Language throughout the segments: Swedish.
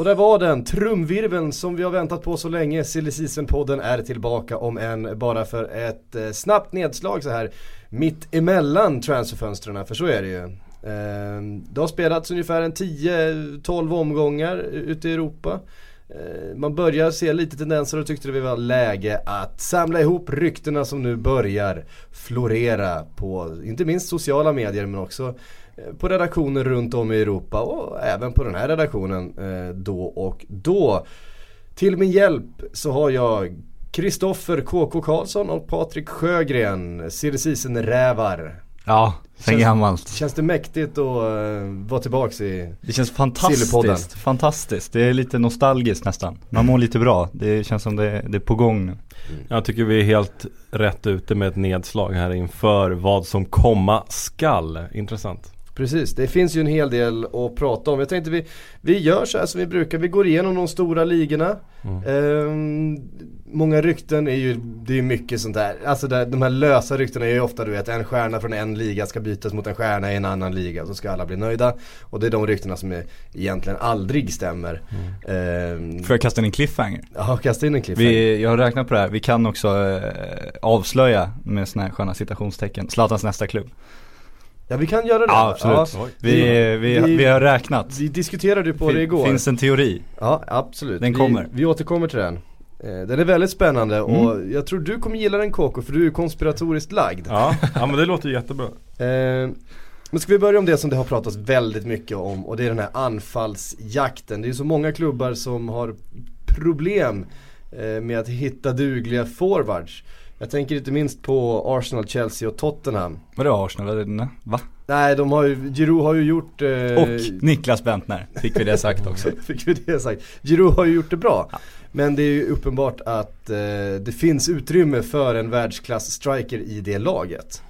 Och där var den, trumvirveln som vi har väntat på så länge. Silly Season-podden är tillbaka om än bara för ett eh, snabbt nedslag så här mitt emellan transferfönstren, för så är det ju. Eh, det har spelats ungefär en 10-12 omgångar ute i Europa. Eh, man börjar se lite tendenser och tyckte det var läge att samla ihop ryktena som nu börjar florera på, inte minst sociala medier men också eh, på redaktioner runt om i Europa och även på den här redaktionen eh, då och då. Till min hjälp så har jag Kristoffer KK Karlsson och Patrik Sjögren, Silly rävar Ja, sen gammalt. Känns det mäktigt att uh, vara tillbaks i Det känns fantastiskt, fantastiskt. Det är lite nostalgiskt nästan. Man mår lite bra. Det känns som det, det är på gång nu. Mm. Jag tycker vi är helt rätt ute med ett nedslag här inför vad som komma skall. Intressant. Precis, det finns ju en hel del att prata om. Jag tänkte vi, vi gör så här som vi brukar, vi går igenom de stora ligorna. Mm. Ehm, många rykten är ju, det är mycket sånt där. Alltså där, de här lösa ryktena är ju ofta du vet, en stjärna från en liga ska bytas mot en stjärna i en annan liga. Så ska alla bli nöjda. Och det är de ryktena som är, egentligen aldrig stämmer. Mm. Ehm, Får jag kasta in en cliffhanger? Ja, kasta in en cliffhanger. Vi, jag har räknat på det här, vi kan också eh, avslöja med sådana här sköna citationstecken, Zlatans nästa klubb. Ja vi kan göra det. Ja absolut. Ja. Vi, vi, vi, vi, har räknat. Vi diskuterade ju på fin, det igår. Finns en teori. Ja absolut. Den kommer. Vi, återkommer till den. Eh, den är väldigt spännande mm. och jag tror du kommer gilla den Koko för du är konspiratoriskt lagd. Ja, ja men det låter jättebra. Eh, men ska vi börja om det som det har pratats väldigt mycket om och det är den här anfallsjakten. Det är så många klubbar som har problem eh, med att hitta dugliga forwards. Jag tänker inte minst på Arsenal, Chelsea och Tottenham. Vadå Arsenal? Va? Nej, de har ju, Giroud har ju gjort... Eh... Och Niklas Bentner, fick vi det sagt också. fick vi det sagt. Giroud har ju gjort det bra. Ja. Men det är ju uppenbart att eh, det finns utrymme för en världsklass-striker i det laget.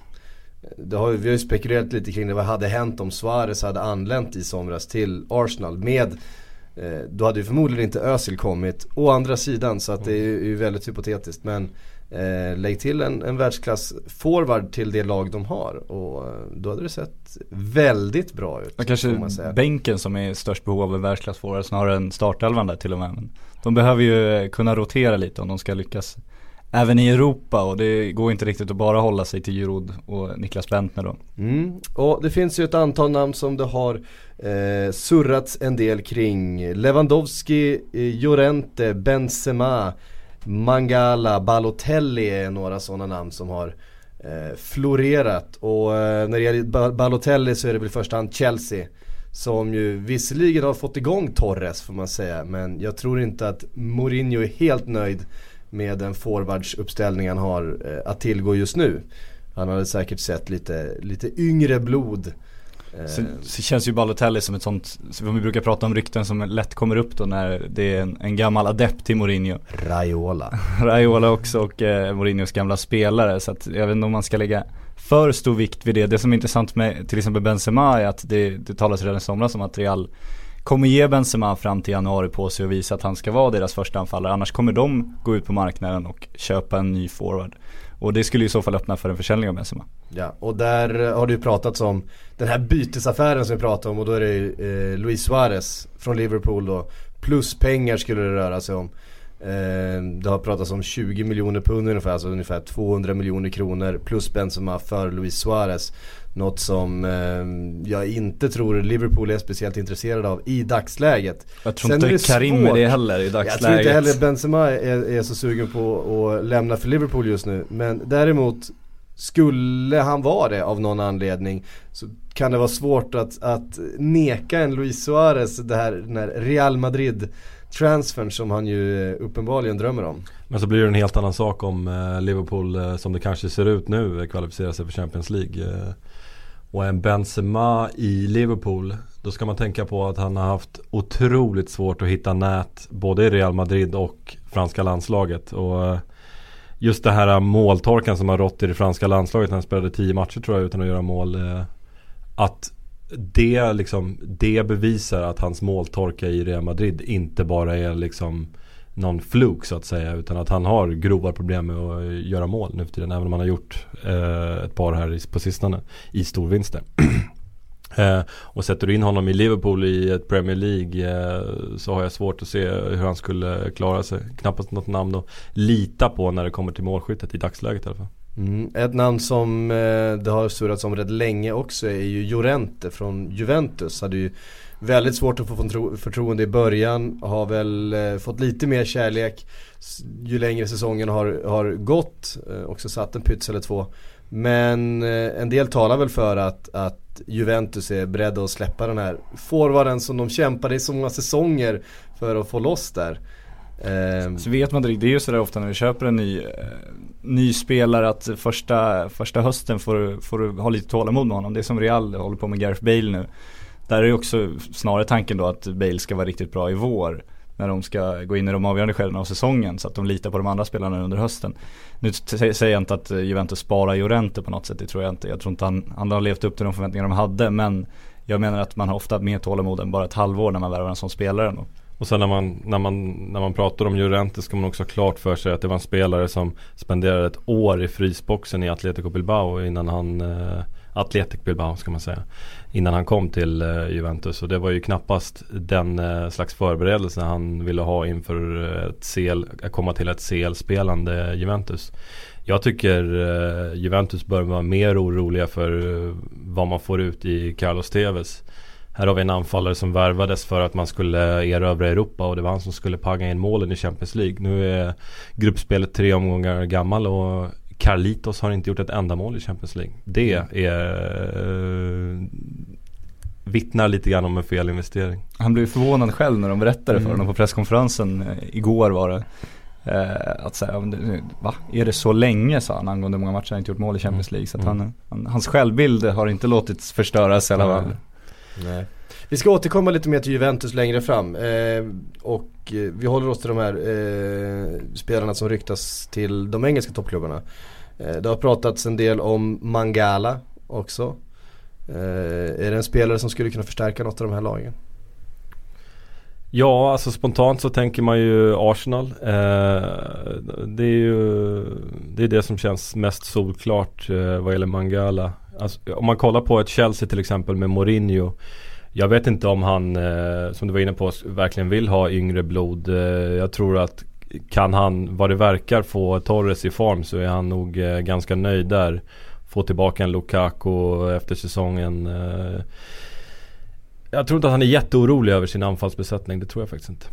Det har, vi har ju spekulerat lite kring det, vad hade hänt om Suarez hade anlänt i somras till Arsenal med eh, då hade ju förmodligen inte Özil kommit. Å andra sidan så att det är ju väldigt hypotetiskt men Eh, lägg till en, en världsklass forward till det lag de har och eh, då hade det sett väldigt bra ut. Och kanske bänken som är störst behov av en världsklass forward snarare än startelvan där till och med. Men de behöver ju kunna rotera lite om de ska lyckas även i Europa och det går inte riktigt att bara hålla sig till Giroud och Niklas Bentner då. Mm. Och det finns ju ett antal namn som det har eh, surrats en del kring. Lewandowski, eh, Llorente, Benzema Mangala, Balotelli är några sådana namn som har eh, florerat. Och eh, när det gäller Balotelli så är det väl i första hand Chelsea. Som ju visserligen har fått igång Torres får man säga. Men jag tror inte att Mourinho är helt nöjd med den forwardsuppställning han har eh, att tillgå just nu. Han hade säkert sett lite, lite yngre blod Sen, så känns ju Balotelli som ett sånt, som vi brukar prata om rykten som lätt kommer upp då när det är en, en gammal adept till Mourinho. Raiola. Raiola också och eh, Mourinhos gamla spelare så att jag vet inte om man ska lägga för stor vikt vid det. Det som är intressant med till exempel Benzema är att det, det talas redan i somras om att Real kommer ge Benzema fram till januari på sig och visa att han ska vara deras första anfallare. Annars kommer de gå ut på marknaden och köpa en ny forward. Och det skulle i så fall öppna för en försäljning av Benzema. Ja, och där eh, har det ju pratats om den här bytesaffären som vi pratade om och då är det eh, Luis Suarez från Liverpool då. Plus pengar skulle det röra sig om. Eh, det har pratats om 20 miljoner pund ungefär, alltså ungefär 200 miljoner kronor plus Benzema för Luis Suarez. Något som eh, jag inte tror Liverpool är speciellt intresserade av i dagsläget. Jag tror Sen inte Karim är det heller i dagsläget. Jag tror inte heller Benzema är, är så sugen på att lämna för Liverpool just nu. Men däremot skulle han vara det av någon anledning så kan det vara svårt att, att neka en Luis Suarez det här, den här Real Madrid transfern som han ju uppenbarligen drömmer om. Men så blir det en helt annan sak om eh, Liverpool eh, som det kanske ser ut nu kvalificerar sig för Champions League. Och en Benzema i Liverpool Då ska man tänka på att han har haft otroligt svårt att hitta nät Både i Real Madrid och franska landslaget. Och eh, Just det här måltorkan som har rått i det franska landslaget när han spelade tio matcher tror jag utan att göra mål eh, Att det liksom Det bevisar att hans måltorka i Real Madrid inte bara är liksom någon fluk så att säga. Utan att han har grova problem med att göra mål nu för tiden. Även om han har gjort eh, ett par här på sistone i storvinster. Eh, och sätter du in honom i Liverpool i ett Premier League eh, så har jag svårt att se hur han skulle klara sig. Knappast något namn att lita på när det kommer till målskyttet i dagsläget i alla fall. Mm. Ett namn som eh, det har surrats om rätt länge också är ju Jorente från Juventus. Hade ju väldigt svårt att få förtroende i början, har väl eh, fått lite mer kärlek ju längre säsongen har, har gått. Eh, också satt en pyts eller två. Men eh, en del talar väl för att, att Juventus är beredda att släppa den här forwarden som de kämpade i så många säsonger för att få loss där. Eh, så vet man det är ju sådär ofta när vi köper en ny, eh, ny spelare att första, första hösten får, får du ha lite tålamod med honom. Det är som Real håller på med Gareth Bale nu. Där är ju också snarare tanken då att Bale ska vara riktigt bra i vår när de ska gå in i de avgörande skedena av säsongen så att de litar på de andra spelarna under hösten. Nu säger jag inte att eh, Juventus sparar Jorente på något sätt, det tror jag inte. Jag tror inte han, han har levt upp till de förväntningar de hade men jag menar att man har ofta mer tålamod än bara ett halvår när man värvar en sån spelare. Då. Och sen när man, när, man, när man pratar om Llorente ska man också ha klart för sig att det var en spelare som spenderade ett år i frysboxen i Atletico Bilbao innan han eh, Atletic Bilbao ska man säga Innan han kom till eh, Juventus. Och det var ju knappast den eh, slags förberedelse han ville ha inför eh, ett CL, att komma till ett CL-spelande Juventus. Jag tycker Juventus bör vara mer oroliga för vad man får ut i Carlos Tevez. Här har vi en anfallare som värvades för att man skulle erövra Europa och det var han som skulle panga in målen i Champions League. Nu är gruppspelet tre omgångar gammal och Carlitos har inte gjort ett enda mål i Champions League. Det är uh, vittnar lite grann om en felinvestering. Han blev förvånad själv när de berättade mm. för honom på presskonferensen uh, igår var det. Uh, att säga, va? Är det så länge sa han angående hur många matcher han inte gjort mål i Champions mm. League. Så att mm. han, han, hans självbild har inte låtits förstöras i alla fall. Nej. Vi ska återkomma lite mer till Juventus längre fram. Eh, och eh, vi håller oss till de här eh, spelarna som ryktas till de engelska toppklubbarna. Eh, det har pratats en del om Mangala också. Eh, är det en spelare som skulle kunna förstärka något av de här lagen? Ja, alltså spontant så tänker man ju Arsenal. Eh, det är ju det, är det som känns mest solklart eh, vad gäller Mangala. Alltså, om man kollar på ett Chelsea till exempel med Mourinho. Jag vet inte om han, eh, som du var inne på, verkligen vill ha yngre blod. Eh, jag tror att kan han, vad det verkar, få Torres i form så är han nog eh, ganska nöjd där. Få tillbaka en Lukaku efter säsongen. Eh, jag tror inte att han är jätteorolig över sin anfallsbesättning, det tror jag faktiskt inte.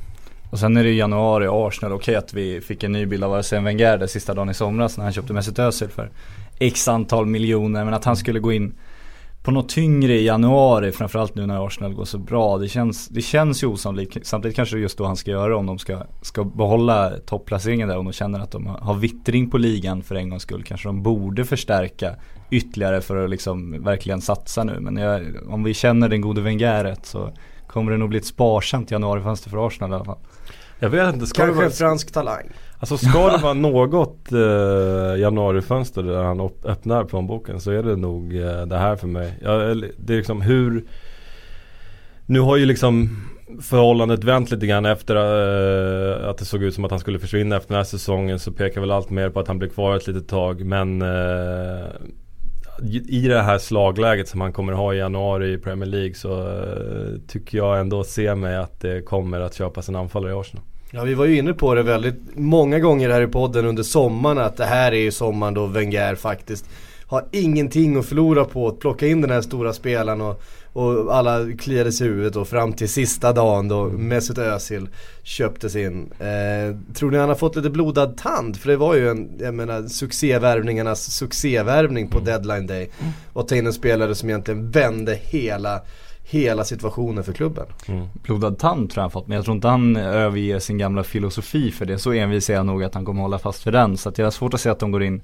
Och sen är det januari, Arsenal, okej okay, att vi fick en ny bild av Arsene Wenger där sista dagen i somras när han köpte Mesut Özil för X antal miljoner. Men att han skulle gå in på något tyngre i januari, framförallt nu när Arsenal går så bra. Det känns, det känns ju osannolikt. Samtidigt kanske det är just då han ska göra om de ska, ska behålla topplaceringen där. Om de känner att de har vittring på ligan för en gångs skull. Kanske de borde förstärka ytterligare för att liksom verkligen satsa nu. Men jag, om vi känner den gode Wenger så kommer det nog bli ett sparsamt januarifönster för Arsenal i alla fall. Jag vet inte, ska Kanske vara... fransk talang. Alltså ska det vara något eh, januarifönster där han öppnar plånboken så är det nog eh, det här för mig. Jag, det är liksom hur Nu har ju liksom förhållandet vänt lite grann efter eh, att det såg ut som att han skulle försvinna efter den här säsongen så pekar väl allt mer på att han blir kvar ett litet tag men eh, i det här slagläget som han kommer ha i januari i Premier League så uh, tycker jag ändå se mig att det kommer att köpas en anfallare i Arsenal. Ja vi var ju inne på det väldigt många gånger här i podden under sommaren att det här är ju sommaren då Wenger faktiskt har ingenting att förlora på att plocka in den här stora spelaren och, och alla kliade sig i huvudet och fram till sista dagen då Mesut Özil köptes in. Eh, tror ni han har fått lite blodad tand? För det var ju en, jag menar, succévärvningarnas succévärvning på mm. deadline day. Och ta in en spelare som egentligen vände hela hela situationen för klubben. Mm. Blodad tand tror jag han fått men jag tror inte han överger sin gamla filosofi för det. Så envis är jag nog att han kommer hålla fast för den. Så att jag har svårt att se att de går in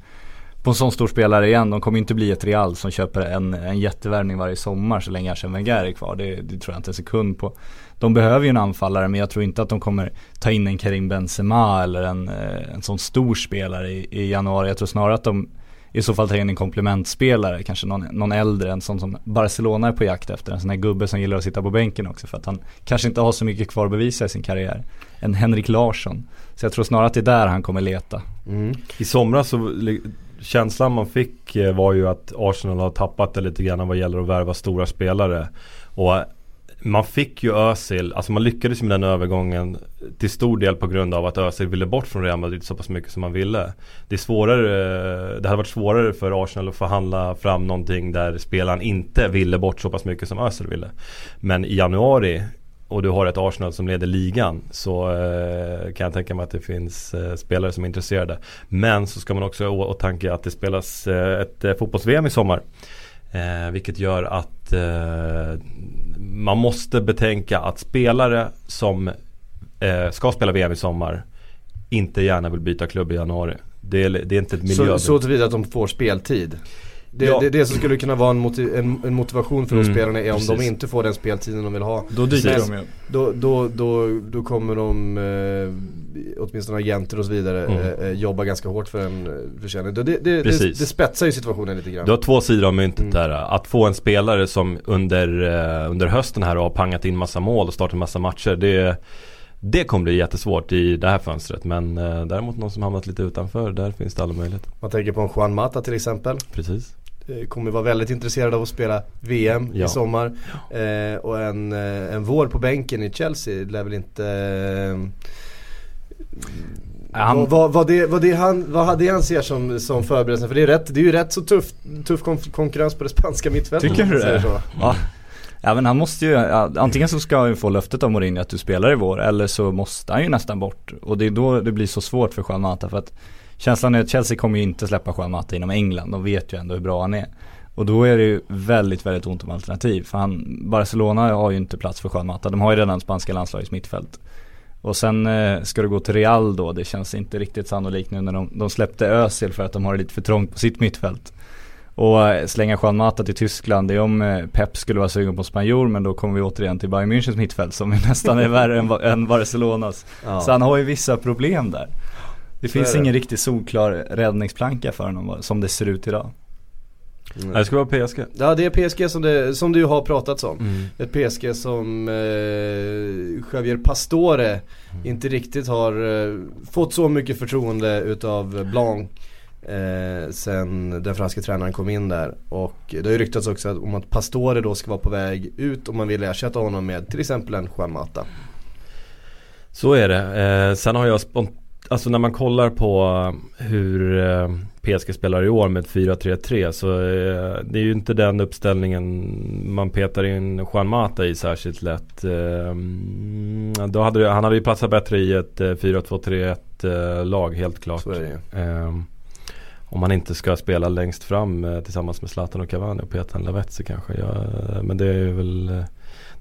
på en sån stor spelare igen. De kommer inte bli ett Real som köper en, en jättevärvning varje sommar så länge Arsene Wenger är kvar. Det, det, tror jag inte en sekund på. De behöver ju en anfallare men jag tror inte att de kommer ta in en Karim Benzema eller en, eh, en sån stor spelare i, i januari. Jag tror snarare att de i så fall ta in en komplementspelare, kanske någon, någon äldre, en sån som Barcelona är på jakt efter. En sån här gubbe som gillar att sitta på bänken också för att han kanske inte har så mycket kvar att bevisa i sin karriär. En Henrik Larsson. Så jag tror snarare att det är där han kommer leta. Mm. I somras så känslan man fick eh, var ju att Arsenal har tappat det lite grann vad gäller att värva stora spelare. Och man fick ju Özil, alltså man lyckades med den övergången till stor del på grund av att Özil ville bort från Real Madrid så pass mycket som man ville. Det är svårare, det hade varit svårare för Arsenal att förhandla fram någonting där spelaren inte ville bort så pass mycket som Özil ville. Men i januari och du har ett Arsenal som leder ligan så eh, kan jag tänka mig att det finns eh, spelare som är intresserade. Men så ska man också ha i åtanke att det spelas eh, ett eh, fotbolls-VM i sommar. Eh, vilket gör att eh, man måste betänka att spelare som eh, ska spela VM i sommar inte gärna vill byta klubb i januari. Det är, det är inte ett miljö. Så, så tillvida att de får speltid? Det, ja. det, det som skulle kunna vara en, motiv, en, en motivation för mm, de spelarna är om Precis. de inte får den speltiden de vill ha. Då dyker de ju. Då, då, då, då kommer de, eh, åtminstone agenter och så vidare, mm. eh, eh jobba ganska hårt för en eh, försäljning. Det, det, det, det, spetsar ju situationen lite grann. Du har två sidor av myntet mm. där. Att få en spelare som under, eh, under hösten här har pangat in massa mål och startat massa matcher. Det det kommer bli jättesvårt i det här fönstret men eh, däremot någon som hamnat lite utanför, där finns det alla möjligheter. Man tänker på en Juan Mata till exempel. Precis. Eh, kommer vara väldigt intresserad av att spela VM ja. i sommar. Eh, och en, eh, en vår på bänken i Chelsea lär väl inte eh, han... Vad, vad, vad, det, vad, det han, vad det han ser som, som förberedelse? För det är, rätt, det är ju rätt så tuff, tuff konkurrens på det spanska mittfältet. Tycker du det? Ja. ja men han måste ju, antingen så ska han ju få löftet av Mourinho att du spelar i vår eller så måste han ju nästan bort. Och det är då det blir så svårt för Juan Mata för att Känslan är att Chelsea kommer ju inte släppa Juan Mata inom England. De vet ju ändå hur bra han är. Och då är det ju väldigt, väldigt ont om alternativ. För han, Barcelona har ju inte plats för Juan Mata. De har ju redan spanska landslagets mittfält. Och sen eh, ska du gå till Real då. Det känns inte riktigt sannolikt nu när de, de släppte Özil för att de har det lite för trångt på sitt mittfält. Och eh, slänga Juan Mata till Tyskland, det är om eh, Pep skulle vara sugen på spanjor men då kommer vi återigen till Bayern Münchens mittfält som nästan är värre än, än Barcelonas. Ja. Så han har ju vissa problem där. Det finns ingen riktigt solklar räddningsplanka för honom som det ser ut idag. Mm. Det ska vara PSG. Ja det är PSG som det, som det ju har pratats om. Mm. Ett PSG som eh, Javier Pastore mm. inte riktigt har eh, fått så mycket förtroende utav Blanc. Eh, sen den franska tränaren kom in där. Och det har ju ryktats också om att Pastore då ska vara på väg ut om man vill ersätta honom med till exempel en Juan Mata. Så är det. Eh, sen har jag spontant Alltså när man kollar på hur eh, PSG spelar i år med 4-3-3 så eh, det är ju inte den uppställningen man petar in Juan Mata i särskilt lätt. Eh, då hade, han hade ju passat bättre i ett 4-2-3-1 lag helt klart. Det om man inte ska spela längst fram tillsammans med Zlatan och Cavani och peta en Lavetzi kanske. Ja, men det är väl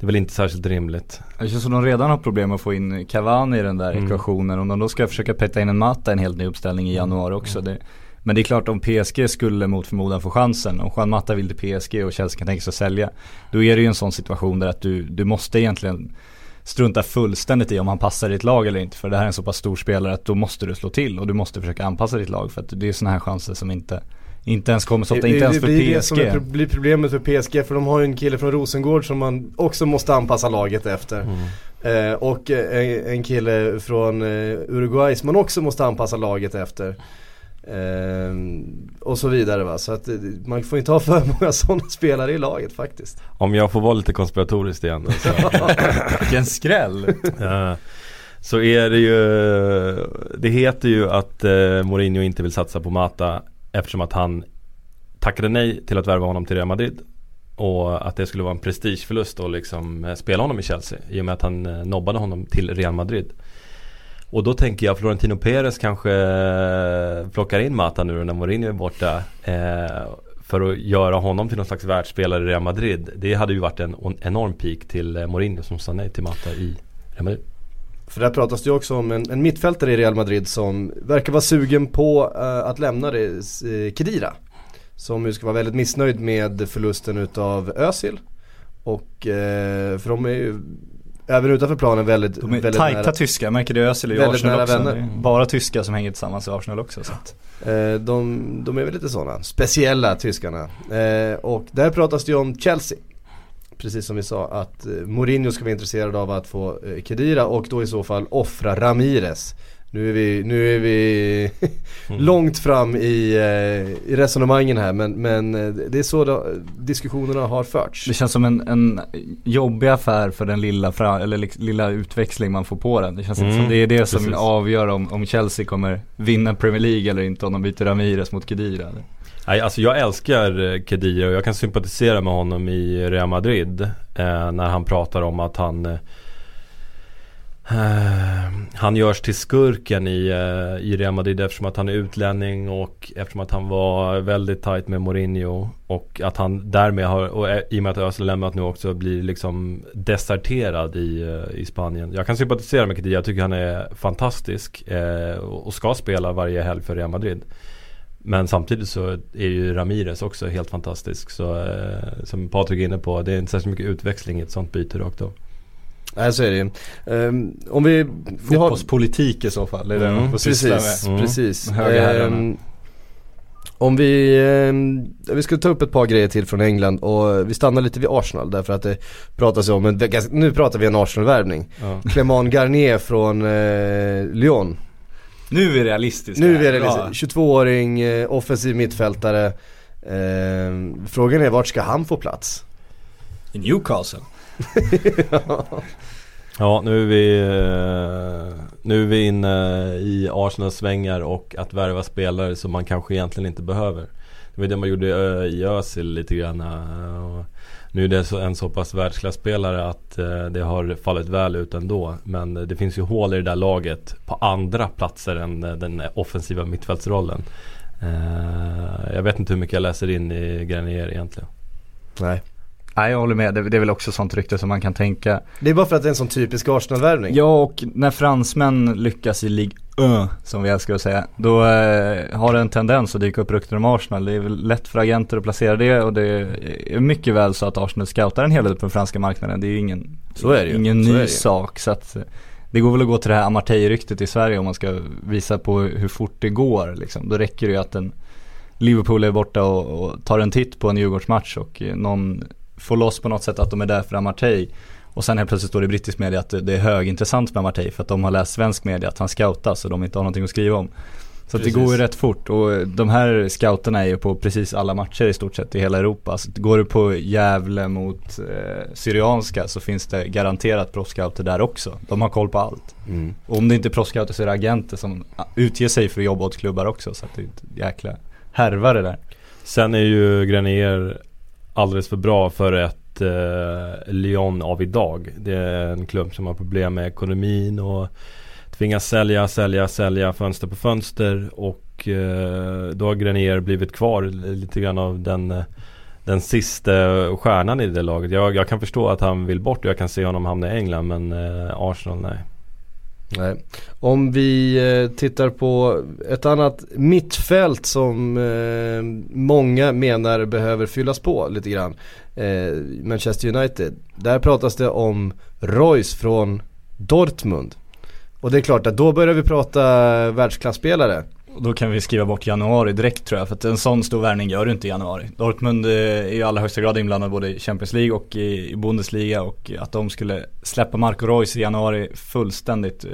det är väl inte särskilt rimligt. Det känns som de redan har problem att få in Cavani i den där mm. ekvationen. Om de då ska försöka peta in en Mata i en helt ny uppställning i januari också. Mm. Det, men det är klart om PSG skulle mot förmodan få chansen, om Juan Mata vill till PSG och Chelsea kan tänka sig att sälja. Då är det ju en sån situation där att du, du måste egentligen strunta fullständigt i om han passar ditt lag eller inte. För det här är en så pass stor spelare att då måste du slå till och du måste försöka anpassa ditt lag. För att det är sådana här chanser som inte inte ens kommer så ofta, inte ens för PSG. Det som är, blir problemet för PSG för de har ju en kille från Rosengård som man också måste anpassa laget efter. Mm. Eh, och en, en, kille från eh, Uruguay som man också måste anpassa laget efter. Eh, och så vidare va. Så att eh, man får inte ha för många sådana spelare i laget faktiskt. Om jag får vara lite konspiratoriskt igen. Vilken skräll. ja. Så är det ju, det heter ju att eh, Mourinho inte vill satsa på Mata Eftersom att han tackade nej till att värva honom till Real Madrid. Och att det skulle vara en prestigeförlust att liksom eh, spela honom i Chelsea. I och med att han eh, nobbade honom till Real Madrid. Och då tänker jag Florentino Perez kanske eh, plockar in Mata nu när Mourinho är borta. Eh, för att göra honom till någon slags världsspelare i Real Madrid. Det hade ju varit en enorm peak till Mourinho som sa nej till Mata i Real Madrid. För där pratas det ju också om en, en mittfältare i Real Madrid som verkar vara sugen på uh, att lämna det, uh, Kedira. Som ju ska vara väldigt missnöjd med förlusten utav Özil. Och uh, för de är ju även utanför planen väldigt De är väldigt tajta nära, tyskar, märker det Özil i Arsenal också. Vänner. bara tyskar som hänger tillsammans i Arsenal också. Så att. de, de är väl lite sådana, speciella tyskarna. och där pratas det ju om Chelsea precis som vi sa, att eh, Mourinho ska vara intresserad av att få eh, Kedira och då i så fall offra Ramirez nu är vi, nu är vi Mm. långt fram i, eh, i resonemangen här men, men det är så då, diskussionerna har förts. Det känns som en, en jobbig affär för den lilla, fra, eller lilla utväxling man får på den. Det känns Mm, som det är det som precis. avgör om, om Chelsea kommer vinna Premier League eller inte om de byter Ramirez mot Khedira. Nej, alltså jag älskar eh, Khedira och jag kan sympatisera med honom i Real Madrid. Eh, när han pratar om att han eh, eh, Han görs till skurken i, eh, i Real Madrid eftersom att han är utlänning och eftersom att han var väldigt tajt med Mourinho. Och att han därmed har, och eh, i och med att Özil lämnat nu också, blir liksom deserterad i, eh, i Spanien. Jag kan sympatisera med Khedira, jag tycker han är fantastisk eh, och ska spela varje helg för Real Madrid. Men samtidigt så är ju Ramirez också helt fantastisk. Så eh, som Patrik är inne på, det är inte särskilt mycket utväxling i ett sånt byte rakt av. Nej så är det ju. Ehm, om vi, vi har, Fotbollspolitik i så fall, är det Mm, man får syssla precis, med. Mm. precis. Ehm, om vi, ehm, vi ska ta upp ett par grejer till från England och vi stannar lite vid Arsenal därför att det pratas om, en, nu pratar vi en Arsenal-värvning. Ja. Clement Garnier från eh, Lyon. Nu är vi realistiska. Nu är Bra. liksom 22-åring, eh, offensiv mittfältare. Eh, frågan är vart ska han få plats? I Newcastle. ja, nu är vi eh, Nu är vi inne i Arsenals svängar och att värva spelare som man kanske egentligen inte behöver. Det var det man gjorde eh, i Özil lite grann. Nu är det en så pass världsklasspelare att eh, det har fallit väl ut ändå. Men eh, det finns ju hål i det där laget på andra platser än eh, den offensiva mittfältsrollen. Jag vet inte hur mycket jag läser in i Granier egentligen. Nej. Nej jag håller med, det, det är väl också sånt rykte som man kan tänka. Det är bara för att det är en sån typisk Arsenal-värvning. Ja och när fransmän lyckas i Ligue 1 som vi älskar att säga. Då eh, har det en tendens att dyka upp rykten om Arsenal. Det är väl lätt för agenter att placera det och det är mycket väl så att Arsenal scoutar en hel del på den franska marknaden. Det är ju ingen, Så är det ju. ingen Så ny det sak. Så att eh, det går väl att gå till det här Amartey-ryktet i Sverige om man ska visa på hur fort det går liksom. Då räcker det ju att en Liverpool är borta och, och tar en titt på en Djurgårdsmatch och eh, någon får loss på något sätt att de är där för Amartey. Och sen helt plötsligt står det i brittisk media att det, är högintressant med Amartey för att de har läst svensk media att han scoutas och de inte har någonting att skriva om. Så att det går ju rätt fort och de här scouterna är ju på precis alla matcher i stort sett i hela Europa. Så går du på Gävle mot eh, Syrianska så finns det garanterat proffscouter där också. De har koll på allt. Mm. Och om det inte är proffscouter så är det agenter som ah, utger sig för att jobba åt klubbar också. Så att det är ett jäkla härva det där. Sen är ju Grenier alldeles för bra för ett eh, Lyon av idag. Det är en klubb som har problem med ekonomin och tvingas sälja, sälja, sälja fönster på fönster och eh, då har Grenier blivit kvar lite grann av den eh, den sista stjärnan i det laget. Jag, jag kan förstå att han vill bort och jag kan se honom hamna i England men eh, Arsenal nej. Nej. Om vi eh, tittar på ett annat mittfält som eh, många menar behöver fyllas på lite grann. Eh, Manchester United. Där pratas det om Royce från Dortmund. Och det är klart att då börjar vi prata världsklasspelare. Då kan vi skriva bort januari direkt tror jag. För att en sån stor värvning gör du inte i januari. Dortmund eh, är i allra högsta grad inblandad både i Champions League och i, Bundesliga. Och att de skulle släppa Marco Reus i januari fullständigt eh,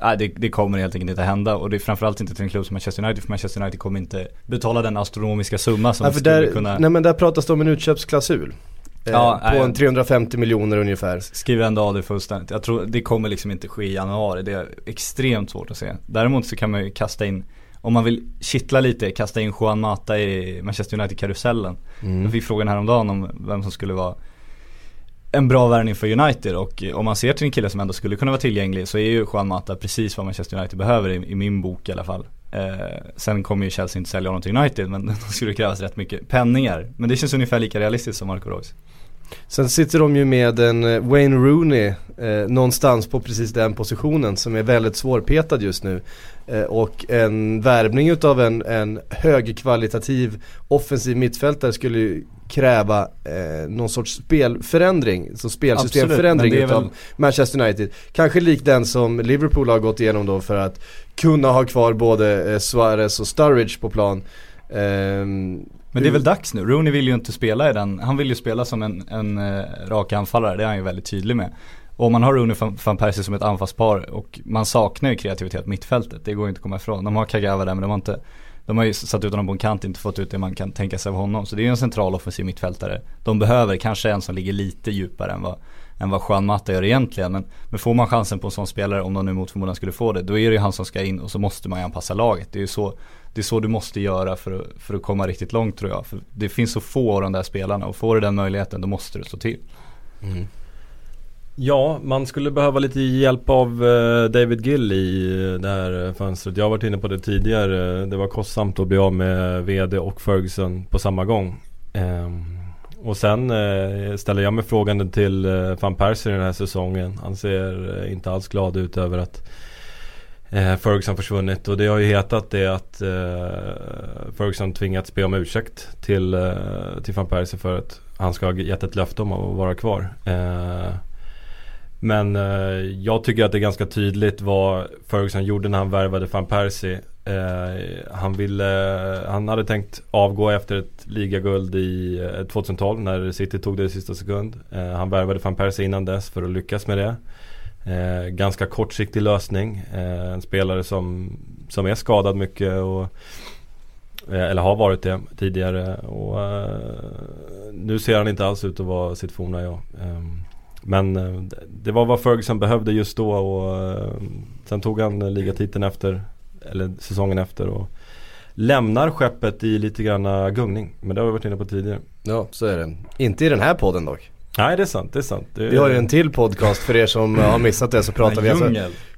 Nej det, det kommer helt enkelt inte hända och det är framförallt inte till en klubb som Manchester United för Manchester United kommer inte betala den astronomiska summa som för skulle där, kunna nej men där pratas det om en utköpsklausul. Eh, Ja, på nej. en 350 miljoner ungefär. skriva ändå av det fullständigt. Jag tror det kommer liksom inte ske i januari. Det är extremt svårt att se. Däremot så kan man ju kasta in, om man vill kittla lite, kasta in Juan Mata i Manchester United-karusellen. Mm. Jag fick frågan häromdagen om vem som skulle vara en bra värvning för United och om man ser till en kille som ändå skulle kunna vara tillgänglig så är ju Juan Mata precis vad Manchester United behöver i, i min bok i alla fall. Eh, sen kommer ju Chelsea inte sälja honom till United men då skulle det krävas rätt mycket penningar. Men det känns ungefär lika realistiskt som Marco Reus. Sen sitter de ju med en eh, Wayne Rooney eh, någonstans på precis den positionen som är väldigt svårpetad just nu. Eh, och en värvning utav en, en högkvalitativ offensiv mittfältare skulle ju kräva eh, någon sorts spelförändring, så spelsystemförändring Absolut, utav Manchester United. Kanske lik den som Liverpool har gått igenom då för att kunna ha kvar både eh, Suarez och Sturridge på plan. Ehm, Men det är väl dags nu, Rooney vill ju inte spela i den, han vill ju spela som en, en uh, rak anfallare, det är han ju väldigt tydlig med. Och om man har Rooney van, van Persie som ett anfallspar och man saknar ju kreativitet mittfältet, det går ju inte att komma ifrån. De har Kagawa där men de har inte de har ju satt ut honom på en kant, inte fått ut det man kan tänka sig av honom. Så det är ju en central offensiv mittfältare. De behöver kanske en som ligger lite djupare än vad, än vad Juan Mata gör egentligen. Men, men får man chansen på en sån spelare, om de nu mot förmodan skulle få det, då är det ju han som ska in och så måste man ju anpassa laget. Det är ju så, det är så du måste göra för att, för att komma riktigt långt tror jag. För det finns så få av de där spelarna och får du den möjligheten då måste du stå till. Mm. Ja, man skulle behöva lite hjälp av eh, David Gill i eh, det här fönstret. Jag har varit inne på det tidigare. Det var kostsamt att bli av med VD och Ferguson på samma gång. Ehm, och sen eh, ställer jag mig frågan till van Persie den här säsongen. Han ser inte alls glad ut över att Eh, Ferguson försvunnit och det har ju hetat det att eh, Ferguson tvingats be om ursäkt till, eh, till van Persie för att han ska ha gett ett löfte om att vara kvar. Men eh, jag tycker att det är ganska tydligt vad Ferguson gjorde när han värvade van Persie. Eh, han, ville, han hade tänkt avgå efter ett ligaguld i eh, 2012 när City tog det i sista sekund. Eh, han värvade van Persie innan dess för att lyckas med det. Eh, ganska kortsiktig lösning. Eh, en spelare som, som är skadad mycket och eh, eller har varit det tidigare. Och, eh, nu ser han inte alls ut att vara sitt forna jag. Ehm, men eh, det var vad Ferguson behövde just då och eh, sen tog han ligatiteln efter, eller säsongen efter och lämnar skeppet i lite grann gungning. Men det har vi varit inne på tidigare. Ja, så är det. Inte i den här podden dock. Nej, det är sant. Det är sant. Det är... Vi har ju en till podcast för er som har missat det så pratar vi alltså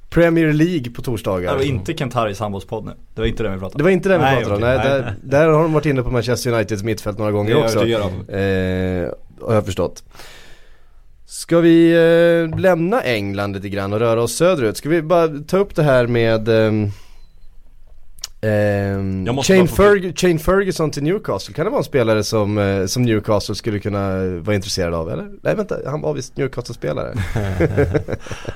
Premier League på torsdagar. Det var inte Kent Harrys handbollspodd nu. Det var inte den vi pratade om. Det var inte den vi nej, pratade om. Nej, nej, där, där, har de varit inne på Manchester Uniteds mittfält några gånger det också. Det. Eh, har jag förstått. Ska vi eh, lämna England lite grann och röra oss söderut? Ska vi bara ta upp det här med eh, eh, Shane, Ferg Shane, Ferguson till Newcastle, kan det vara en spelare som, eh, som Newcastle skulle kunna vara intresserad av eller? Nej vänta, han var visst Newcastle-spelare